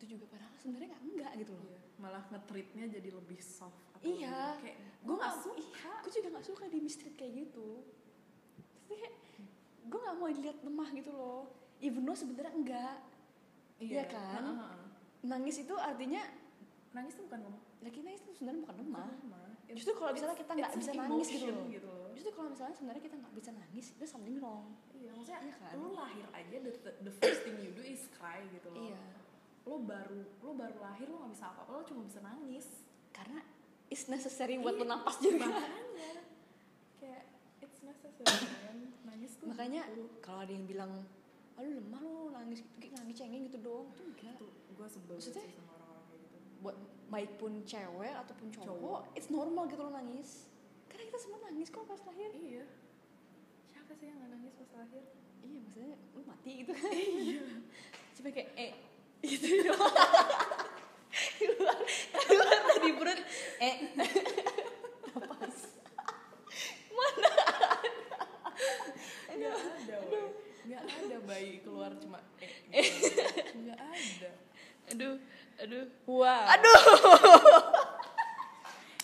itu juga. Padahal sebenarnya nggak enggak gitu loh. Iya, malah nge-treatnya jadi lebih soft atau Iya. kayak gue nggak suka. iya, gue juga nggak suka di mistreat kayak gitu. Terus kayak gue nggak mau dilihat lemah gitu loh. Even though sebenarnya enggak Iya. Kan? Heeh, heeh. nangis itu artinya nangis tuh bukan lemah. Lagi nangis itu sebenarnya bukan lemah. lemah. Justru kalau misalnya kita nggak bisa an nangis gitu emotion loh. gitu loh. Justru kalau misalnya sebenarnya kita nggak bisa nangis itu something wrong. Iya maksudnya Iya kan? lo lahir aja the, the first thing you do is cry gitu loh. Iya lo baru lo baru lahir lo nggak bisa apa-apa lo cuma bisa nangis. Karena it's necessary buat Iya, bernapas juga. makanya. Kayak it's necessary nangis tuh makanya gitu. kalau ada yang bilang ah, lu lemah lu nangis kayak nangis cengeng gitu doang. Tuh enggak. Tuh gue sebel Maksudnya? sih sama orang-orang kayak gitu. buat baik pun cewek ataupun cowok, Cowok. it's normal gitu lo nangis. Karena kita semua nangis kok pas lahir. Iya. Siapa sih yang nggak nangis pas lahir? Iya maksudnya lu mati gitu. Kan iya. Cuma kayak eh gitu doang keluar keluar dari perut. Eh napas. Nggak ada woy. nggak ada bayi keluar cuma eh gitu. nggak ada. Aduh aduh. Wah. aduh.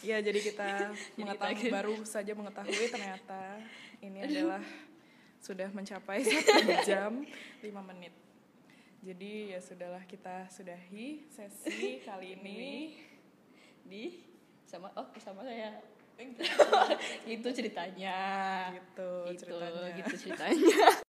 Ya, jadi kita mengetahui kaget. baru saja mengetahui ternyata ini adalah sudah mencapai satu jam lima menit. Jadi ya sudahlah kita sudahi sesi kali ini. di sama oh sama saya itu ceritanya Gitu gitu ceritanya. gitu ceritanya